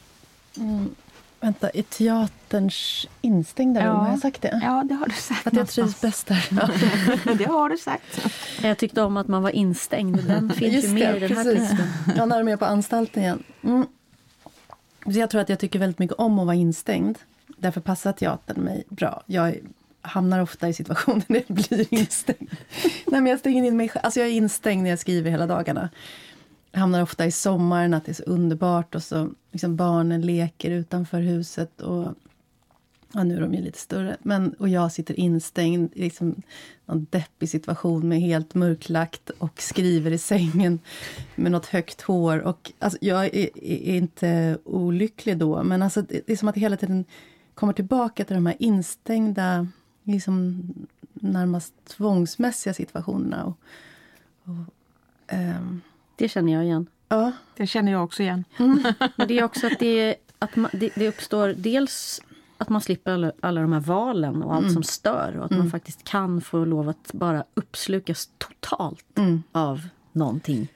Speaker 4: Mm. Vänta, i teaterns instängda rum, ja. har jag sagt det?
Speaker 3: Ja, det har du sagt.
Speaker 4: Att jag trivs bäst där.
Speaker 3: Ja. [LAUGHS] det har du sagt.
Speaker 5: Jag tyckte om att man var instängd. Den [LAUGHS] finns Just ju med det, i den här texten.
Speaker 4: Ja, när de är på anstalten igen. Mm. Så jag tror att jag tycker väldigt mycket om att vara instängd. Därför passar teatern mig bra. Jag hamnar ofta i situationer där jag blir instängd. Nej, men jag stänger in mig Alltså jag är instängd när jag skriver hela dagarna. Jag hamnar ofta i sommaren, att det är så underbart och så liksom barnen leker utanför huset. Och, ja, nu är de ju lite större. Men, och jag sitter instängd i liksom någon deppig situation med helt mörklagt och skriver i sängen med något högt hår. Och, alltså, jag är, är inte olycklig då, men alltså, det är som att det hela tiden kommer tillbaka till de här instängda, liksom närmast tvångsmässiga situationerna. Och, och,
Speaker 5: um, det känner jag igen.
Speaker 3: Ja. Det känner jag också igen.
Speaker 5: Mm. [LAUGHS] Men det är också att, det, att man, det, det, uppstår dels att man slipper alla, alla de här valen och allt mm. som stör och att mm. man faktiskt kan få lov att bara uppslukas totalt mm. av någonting.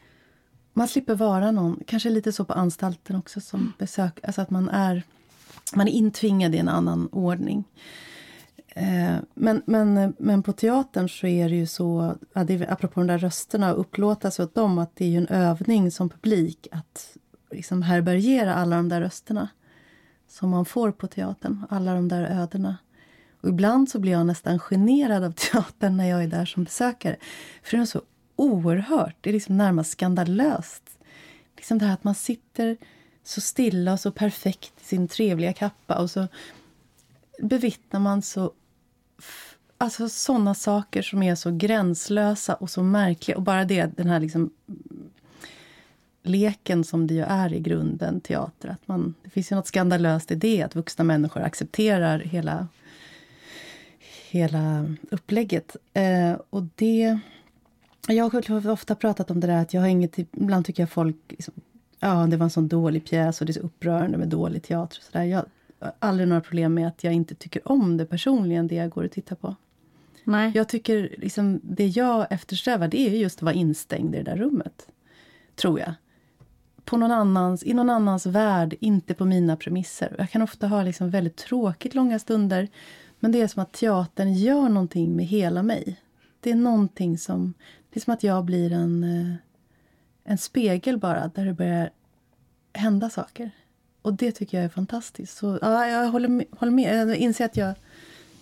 Speaker 4: Man slipper vara någon, kanske lite så på anstalten också som besök, alltså att man är, man är intvingad i en annan ordning. Eh, men, men, men på teatern så är det ju så, apropå de där rösterna, upplåta sig åt dem, att det är ju en övning som publik att liksom härbärgera alla de där rösterna som man får på teatern, alla de där ödena. Och ibland så blir jag nästan generad av [LAUGHS] teatern när jag är där som besökare. För det är så oerhört, det är liksom närmast skandalöst. Liksom det här att man sitter så stilla och så perfekt i sin trevliga kappa och så bevittnar man så alltså sådana saker som är så gränslösa och så märkliga. Och bara det, den här liksom leken som det ju är i grunden, teater. Att man, det finns ju något skandalöst i det, att vuxna människor accepterar hela, hela upplägget. Eh, och det... Jag har ofta pratat om det där att jag har inget... Ibland tycker jag folk... Liksom, ja, det var en sån dålig pjäs och det är så upprörande med dålig teater. Och så där. Jag har aldrig några problem med att jag inte tycker om det personligen, det jag går och tittar på.
Speaker 5: Nej.
Speaker 4: Jag tycker liksom, det jag eftersträvar det är just att vara instängd i det där rummet. Tror jag. På någon annans, I någon annans värld, inte på mina premisser. Jag kan ofta ha liksom väldigt tråkigt långa stunder. Men det är som att teatern gör någonting med hela mig. Det är någonting som... Det är som att jag blir en, eh, en spegel bara, där det börjar hända saker. Och det tycker jag är fantastiskt. Så, ja, jag håller med. Håller med. Jag inser att jag,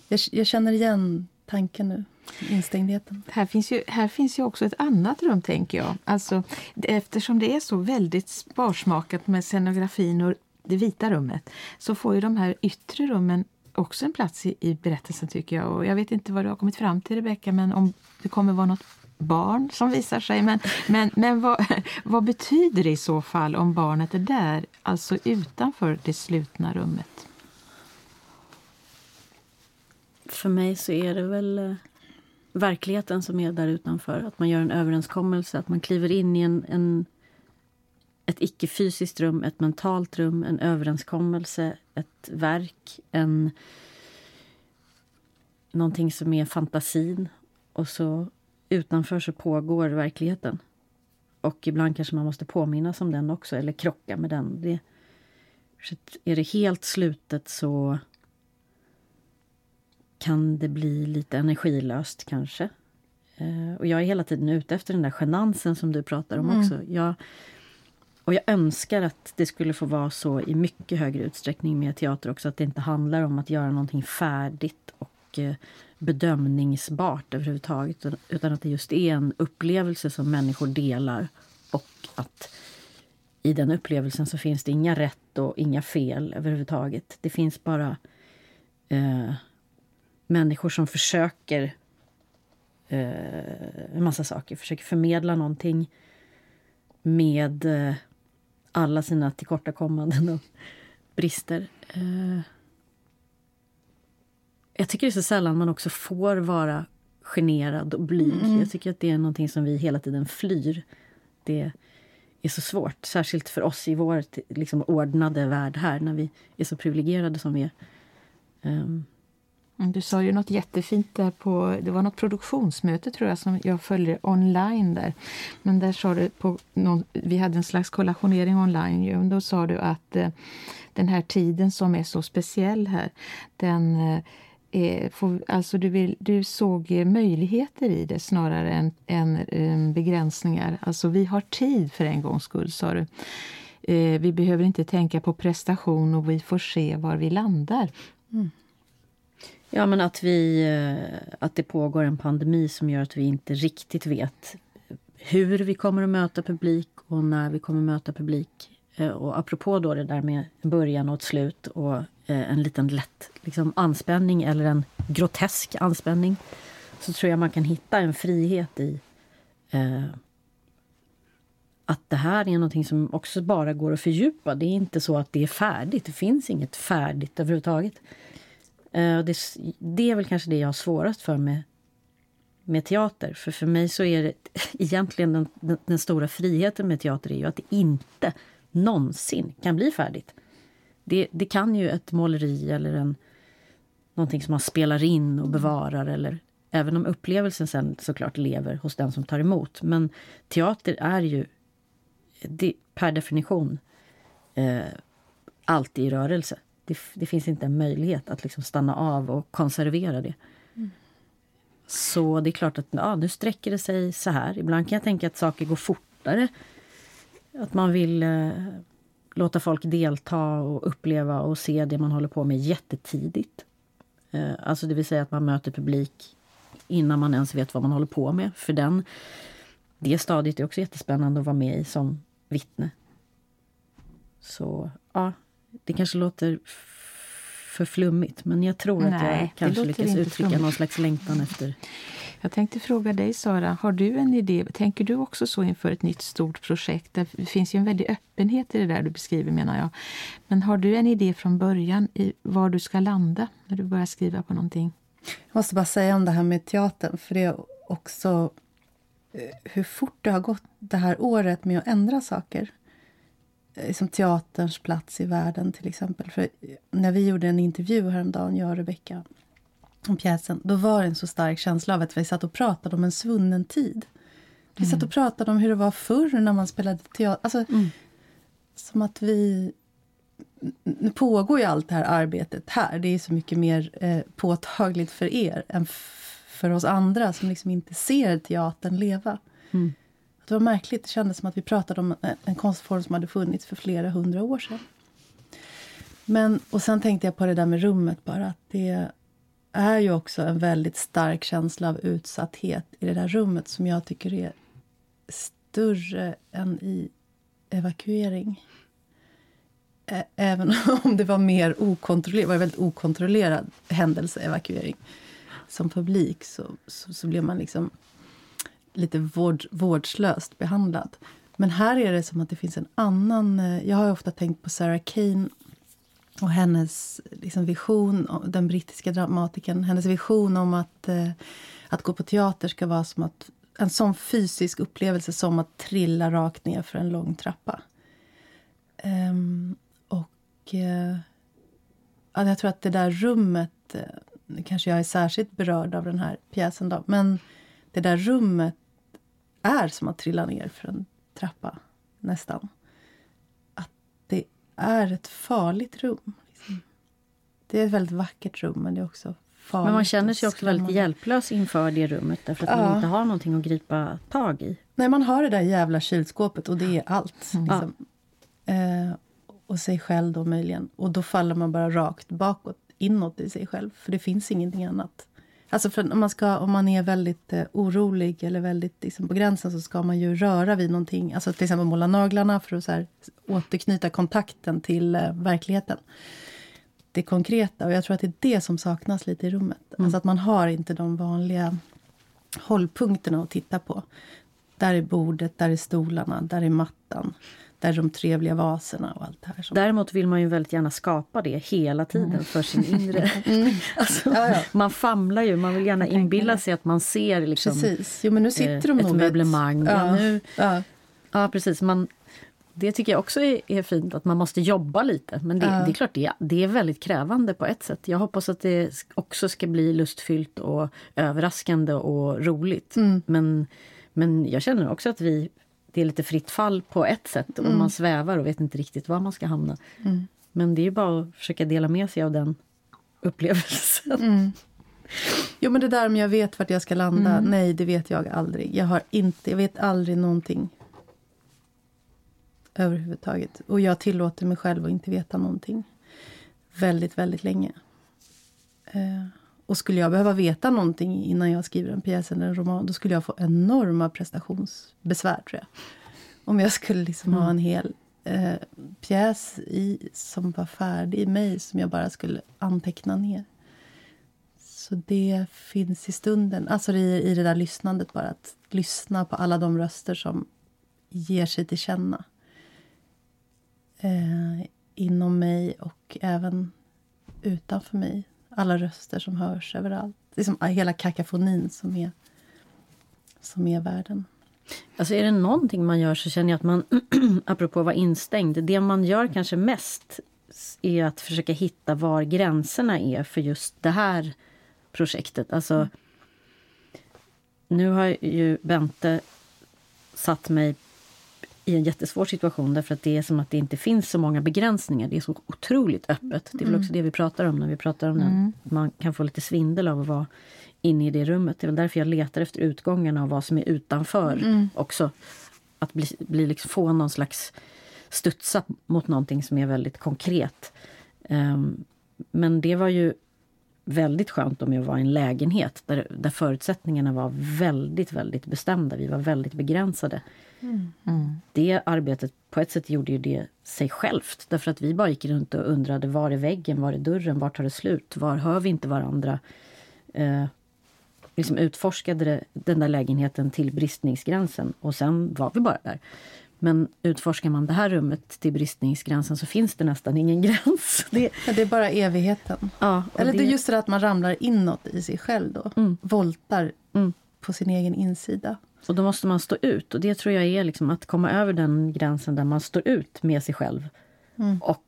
Speaker 4: jag, jag känner igen tanken nu. Instängdheten.
Speaker 3: Här finns, ju, här finns ju också ett annat rum, tänker jag. Alltså, eftersom det är så väldigt sparsmakat med scenografin och det vita rummet så får ju de här yttre rummen också en plats i, i berättelsen, tycker jag. Och jag vet inte vad du har kommit fram till, Rebecka, men om det kommer vara något barn som visar sig. Men, men, men vad, vad betyder det i så fall om barnet är där, alltså utanför det slutna rummet?
Speaker 5: För mig så är det väl eh, verkligheten som är där utanför. Att man gör en överenskommelse, att man kliver in i en, en ett icke-fysiskt rum, ett mentalt rum, en överenskommelse, ett verk, en någonting som är fantasin. Och så utanför så pågår verkligheten. Och ibland kanske man måste påminnas om den också, eller krocka med den. Det, är det helt slutet så kan det bli lite energilöst kanske. Eh, och jag är hela tiden ute efter den där genansen som du pratar om mm. också. Jag, och jag önskar att det skulle få vara så i mycket högre utsträckning med teater också. Att det inte handlar om att göra någonting färdigt och och bedömningsbart överhuvudtaget. Utan att det just är en upplevelse som människor delar. Och att i den upplevelsen så finns det inga rätt och inga fel överhuvudtaget. Det finns bara eh, människor som försöker eh, en massa saker. Försöker förmedla någonting med eh, alla sina tillkortakommanden och brister. Eh, jag tycker det är så sällan man också får vara generad och blyg. Mm. Jag tycker att det är någonting som vi hela tiden flyr. Det är så svårt, särskilt för oss i vår liksom, ordnade värld här när vi är så privilegierade som vi är. Um,
Speaker 3: du sa ju något jättefint där på, det var något produktionsmöte tror jag som jag följde online där. Men där sa du, på någon, vi hade en slags kollationering online ju, då sa du att eh, den här tiden som är så speciell här, den eh, eh, får, alltså du, vill, du såg eh, möjligheter i det snarare än, än eh, begränsningar. Alltså vi har tid för en gångs skull, sa du. Eh, vi behöver inte tänka på prestation och vi får se var vi landar. Mm.
Speaker 5: Ja, men att, vi, eh, att det pågår en pandemi som gör att vi inte riktigt vet hur vi kommer att möta publik och när vi kommer att möta publik. Eh, och apropå då det där med början och ett slut och Eh, en liten lätt liksom, anspänning eller en grotesk anspänning så tror jag man kan hitta en frihet i eh, att det här är någonting som också bara går att fördjupa. Det är inte så att det är färdigt. Det finns inget färdigt överhuvudtaget. Eh, det, det är väl kanske det jag har svårast för med, med teater. För för mig så är det [LAUGHS] egentligen den, den, den, stora friheten med teater är ju att det inte någonsin kan bli färdigt. Det, det kan ju ett måleri eller en, någonting som man spelar in och bevarar eller även om upplevelsen sen såklart lever hos den som tar emot. Men teater är ju det, per definition eh, alltid i rörelse. Det, det, finns inte en möjlighet att liksom stanna av och konservera det. Mm. Så det är klart att ja, nu sträcker det sig så här. Ibland kan jag tänka att saker går fortare. Att man vill eh, låta folk delta och uppleva och se det man håller på med jättetidigt. Eh, alltså det vill säga att man möter publik innan man ens vet vad man håller på med. För den, det stadiet är också jättespännande att vara med i som vittne. Så ja, det kanske låter för flummigt men jag tror Nej, att jag kanske lyckas uttrycka flummigt. någon slags längtan efter...
Speaker 3: Jag tänkte fråga dig Sara, har du en idé? Tänker du också så inför ett nytt stort projekt? Det finns ju en väldig öppenhet i det där du beskriver menar jag. Men har du en idé från början i var du ska landa när du börjar skriva på någonting?
Speaker 4: Jag måste bara säga om det här med teatern, för det är också eh, hur fort det har gått det här året med att ändra saker. Eh, som teaterns plats i världen till exempel. För när vi gjorde en intervju häromdagen, jag och Rebecka, om pjäsen, då var det en så stark känsla av att vi satt och pratade om en svunnen tid. Vi mm. satt och pratade om hur det var förr när man spelade teater. Alltså, mm. Som att vi... Nu pågår ju allt det här arbetet här. Det är så mycket mer eh, påtagligt för er än för oss andra som liksom inte ser teatern leva. Mm. Det var märkligt. Det kändes som att vi pratade om en, konstform som hade funnits för flera hundra år sedan. Men, och sen tänkte jag på det där med rummet bara. Att det är ju också en väldigt stark känsla av utsatthet i det där rummet som jag tycker är större än i evakuering. Även [LAUGHS] om det var mer okontrollerad, var en väldigt okontrollerad händelse, evakuering. Som publik så, så, så blev man liksom lite vård, vårdslöst behandlad. Men här är det som att det finns en annan... Eh, jag har ofta tänkt på Sarah Kane och hennes liksom vision, den brittiska dramatikern, hennes vision om att, eh, att gå på teater ska vara som att, en sån fysisk upplevelse som att trilla rakt ner för en lång trappa. Um, och uh, jag tror att det där rummet, Nu kanske jag är särskilt berörd av den här pjäsen då, men det där rummet är som att trilla ner för en trappa, nästan. Att det är ett farligt rum. Liksom. Det är ett väldigt vackert rum, men det är också farligt.
Speaker 5: Men man känner sig också väldigt hjälplös inför det rummet därför att ja. man inte har någonting att gripa tag i.
Speaker 4: Nej, man har det där jävla kylskåpet och det är allt. Mm. Liksom. Ja. Eh, och sig själv då möjligen. Och då faller man bara rakt bakåt, inåt i sig själv. För det finns ingenting annat. Alltså för om, man ska, om man är väldigt eh, orolig eller väldigt liksom, på gränsen så ska man ju röra vid någonting. Alltså till exempel måla naglarna för att så här, återknyta kontakten till eh, verkligheten. Det konkreta. Och jag tror att det är det som saknas lite i rummet. Mm. Alltså att man har inte de vanliga hållpunkterna att titta på. Där är bordet, där är stolarna, där är mattan. Där är de trevliga vaserna och allt det här.
Speaker 5: Däremot vill man ju väldigt gärna skapa det hela tiden mm. för sin inre... [LAUGHS] Mm. Alltså, ja, ja. Man famlar ju, man vill gärna inbilla sig att man ser liksom,
Speaker 4: precis. Jo, men nu sitter de
Speaker 5: eh, ett möblemang. Ja. Ja, nu, ja. precis. Man, det tycker jag också är, är, fint, att man måste jobba lite. Men det, det är klart, det, det är väldigt krävande på ett sätt. Jag hoppas att det också ska bli lustfyllt och överraskande och roligt. Mm. Men, men jag känner också att vi, det är lite fritt fall på ett sätt och mm. man svävar och vet inte riktigt var man ska hamna. Mm. Men det är bara att försöka dela med sig av den upplevelsen. Mm.
Speaker 4: Jo men det där om jag vet vart jag ska landa, mm. nej det vet jag aldrig. Jag, har inte, jag vet aldrig någonting. Överhuvudtaget. Och jag tillåter mig själv att inte veta någonting. Väldigt, väldigt länge. Eh, och skulle jag behöva veta någonting innan jag skriver en pjäs eller en roman, då skulle jag få enorma prestationsbesvär tror jag. Om jag skulle liksom mm. ha en hel eh, pjäs i, som var färdig i mig, som jag bara skulle anteckna ner. Så det finns i stunden, alltså i, i det där lyssnandet bara. Att lyssna på alla de röster som ger sig till känna. Eh, inom mig och även utanför mig. Alla röster som hörs överallt. Liksom hela kakafonin som är, som är världen.
Speaker 5: Alltså är det någonting man gör så känner jag att man, [CLEARS THROAT] apropå att vara instängd, det man gör kanske mest är att försöka hitta var gränserna är för just det här projektet. Alltså, nu har ju Bente satt mig i en jättesvår situation därför att det är som att det inte finns så många begränsningar. Det är så otroligt öppet. Det är väl också det vi pratar om när vi pratar om mm. den. Man kan få lite svindel av att vara inne i det rummet. Det är väl därför jag letar efter utgångarna och vad som är utanför mm. också. Att bli, bli liksom, få någon slags studsa mot någonting som är väldigt konkret. Um, men det var ju väldigt skönt om jag var i en lägenhet där, där förutsättningarna var väldigt, väldigt bestämda. Vi var väldigt begränsade. Mm. Mm. Det arbetet på ett sätt gjorde ju det sig självt. Därför att vi bara gick runt och undrade var är väggen, var är dörren, var tar det slut, var hör vi inte varandra? Eh, liksom utforskade den där lägenheten till bristningsgränsen och sen var vi bara där. Men utforskar man det här rummet till bristningsgränsen så finns det nästan ingen [LAUGHS] gräns.
Speaker 4: Det, ja, det är bara evigheten. Ja, Eller det är just det att man ramlar inåt i sig själv då. Mm. Voltar mm. på sin egen insida.
Speaker 5: Och då måste man stå ut. Och det tror jag är liksom att komma över den gränsen där man står ut med sig själv. Mm. Och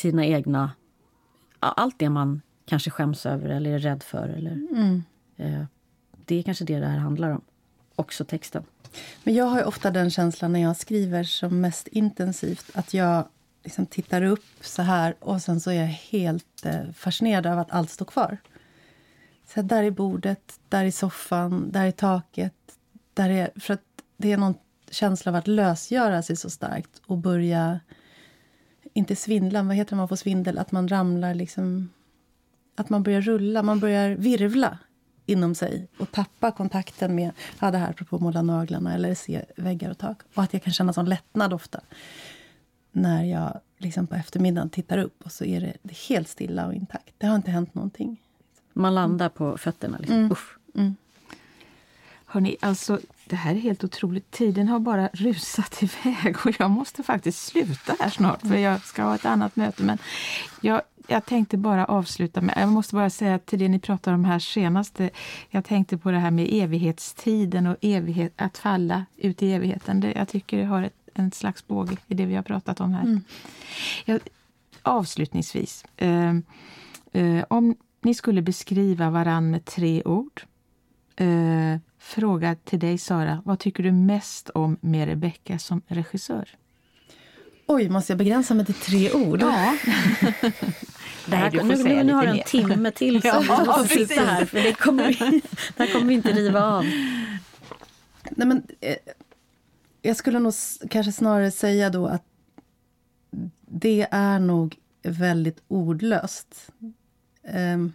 Speaker 5: sina egna... Allt det man kanske skäms över eller är rädd för. Eller, mm. eh, det är kanske det det här handlar om. Också texten.
Speaker 4: Men jag har ofta den känslan när jag skriver som mest intensivt att jag liksom tittar upp så här och sen så är jag helt eh, fascinerad av att allt står kvar. Så där är bordet, där är soffan, där är taket. Där är, för att det är någon känsla av att lösgöra sig så starkt och börja... Inte svindla, vad heter det man får svindel? Att man ramlar liksom... Att man börjar rulla, man börjar virvla inom sig och tappa kontakten med ja, det här apropå att måla naglarna eller se väggar och tak. Och att jag kan känna sån lättnad ofta när jag liksom på eftermiddagen tittar upp och så är det, det är helt stilla och intakt. Det har inte hänt någonting.
Speaker 5: Man landar på fötterna. Liksom. Mm. Uff. Mm.
Speaker 3: Hörrni, alltså det här är helt otroligt. Tiden har bara rusat [LAUGHS] iväg och jag måste faktiskt sluta här snart för jag ska ha ett annat möte. Men jag, jag tänkte bara avsluta med, jag måste bara säga till det ni pratade om här senaste, jag tänkte på det här med evighetstiden och evighet, att falla ut i evigheten. Det, jag tycker det har ett, en slags båge i det vi har pratat om här. Mm. Jag, avslutningsvis, eh, eh, om ni skulle beskriva varann med tre ord. Eh, fråga till dig Sara, vad tycker du mest om med Rebecca som regissör?
Speaker 4: Oj, måste jag begränsa mig till tre ord?
Speaker 5: Ja. [LAUGHS] det här, Nej, nu, nu, nu har du en timme till [LAUGHS] som [LAUGHS] ja, vi måste sitta här, för det kommer, vi, det här kommer vi inte riva av.
Speaker 4: Nej, men, eh, jag skulle nog kanske snarare säga då att det är nog väldigt ordlöst. Um,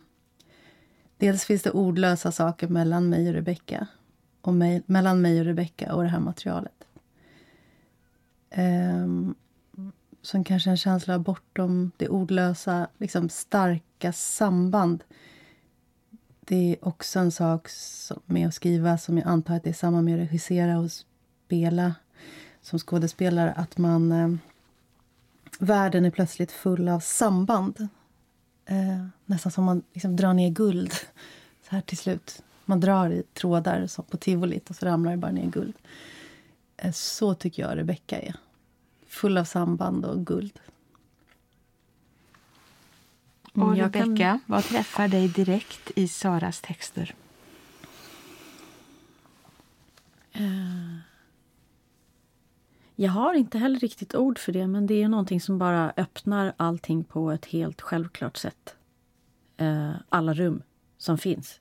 Speaker 4: dels finns det ordlösa saker mellan mig och Rebecka. Och mig, mellan mig och Rebecka och det här materialet. Um, som kanske en känsla bortom det ordlösa, liksom starka samband. Det är också en sak med att skriva som jag antar att det är samma med att regissera och spela som skådespelare. Att man... Eh, världen är plötsligt full av samband. Eh, nästan som man liksom drar ner guld så här till slut. Man drar i trådar som på tivolit och så ramlar det bara ner guld. Eh, så tycker jag Rebecka är full av samband och guld.
Speaker 3: Och
Speaker 5: Mm, jag kan-
Speaker 3: Rebecka, vad träffar dig direkt i Saras texter?
Speaker 5: Jag har inte heller riktigt ord för det, men det är någonting som bara öppnar allting på ett helt självklart sätt. Eh, alla rum som finns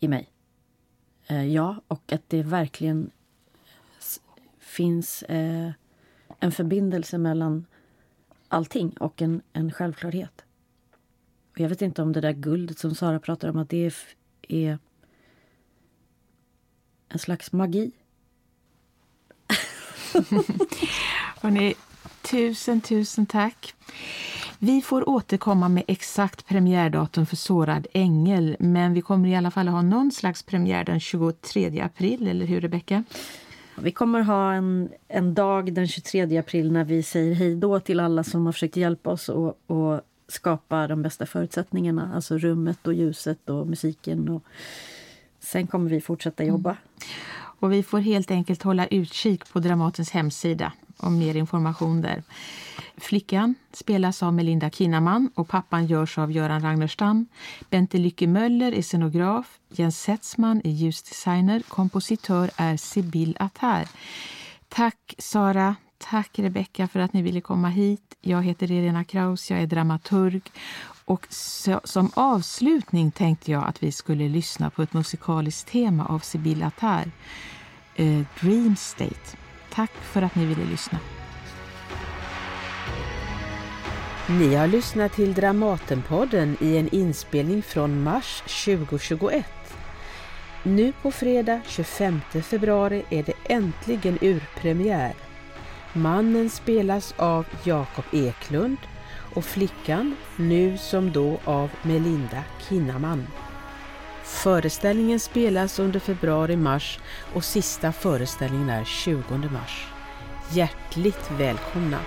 Speaker 5: i mig. Eh, ja, och att det verkligen finns eh, en förbindelse mellan allting och en, en självklarhet. Och jag vet inte om det där guldet som Sara pratar om, att det är, en slags magi. [LAUGHS]
Speaker 3: Hörrni, tusen, tusen tack. Vi får återkomma med exakt premiärdatum för Sårad ängel men vi kommer i alla fall att ha någon slags premiär den 23 april, eller hur Rebecka?
Speaker 5: Vi kommer ha en, en dag den 23 april när vi säger hej då till alla som har försökt hjälpa oss och, och skapa de bästa förutsättningarna. Alltså rummet och ljuset och musiken. Och sen kommer vi fortsätta jobba. Mm.
Speaker 3: Och vi får helt enkelt hålla utkik på Dramatens hemsida om mer information där. Flickan spelas av Melinda Kinnaman och pappan görs av Göran Ragnerstam. Bente Lycke Möller är scenograf. Jens Setzman är ljusdesigner. Kompositör är Sibyl Attar. Tack Sara, tack Rebecka för att ni ville komma hit. Jag heter Elena Kraus, jag är dramaturg. Och så, som avslutning tänkte jag att vi skulle lyssna på ett musikaliskt tema av Sibyl Attar. Eh, Dream State. Tack för att ni ville lyssna.
Speaker 1: Ni har lyssnat till Dramatenpodden i en inspelning från mars 2021. Nu på fredag 25 februari är det äntligen urpremiär. Mannen spelas av Jakob Eklund och flickan nu som då av Melinda Kinnaman. Föreställningen spelas under februari-mars och sista föreställningen är 20 mars. Hjärtligt välkomna!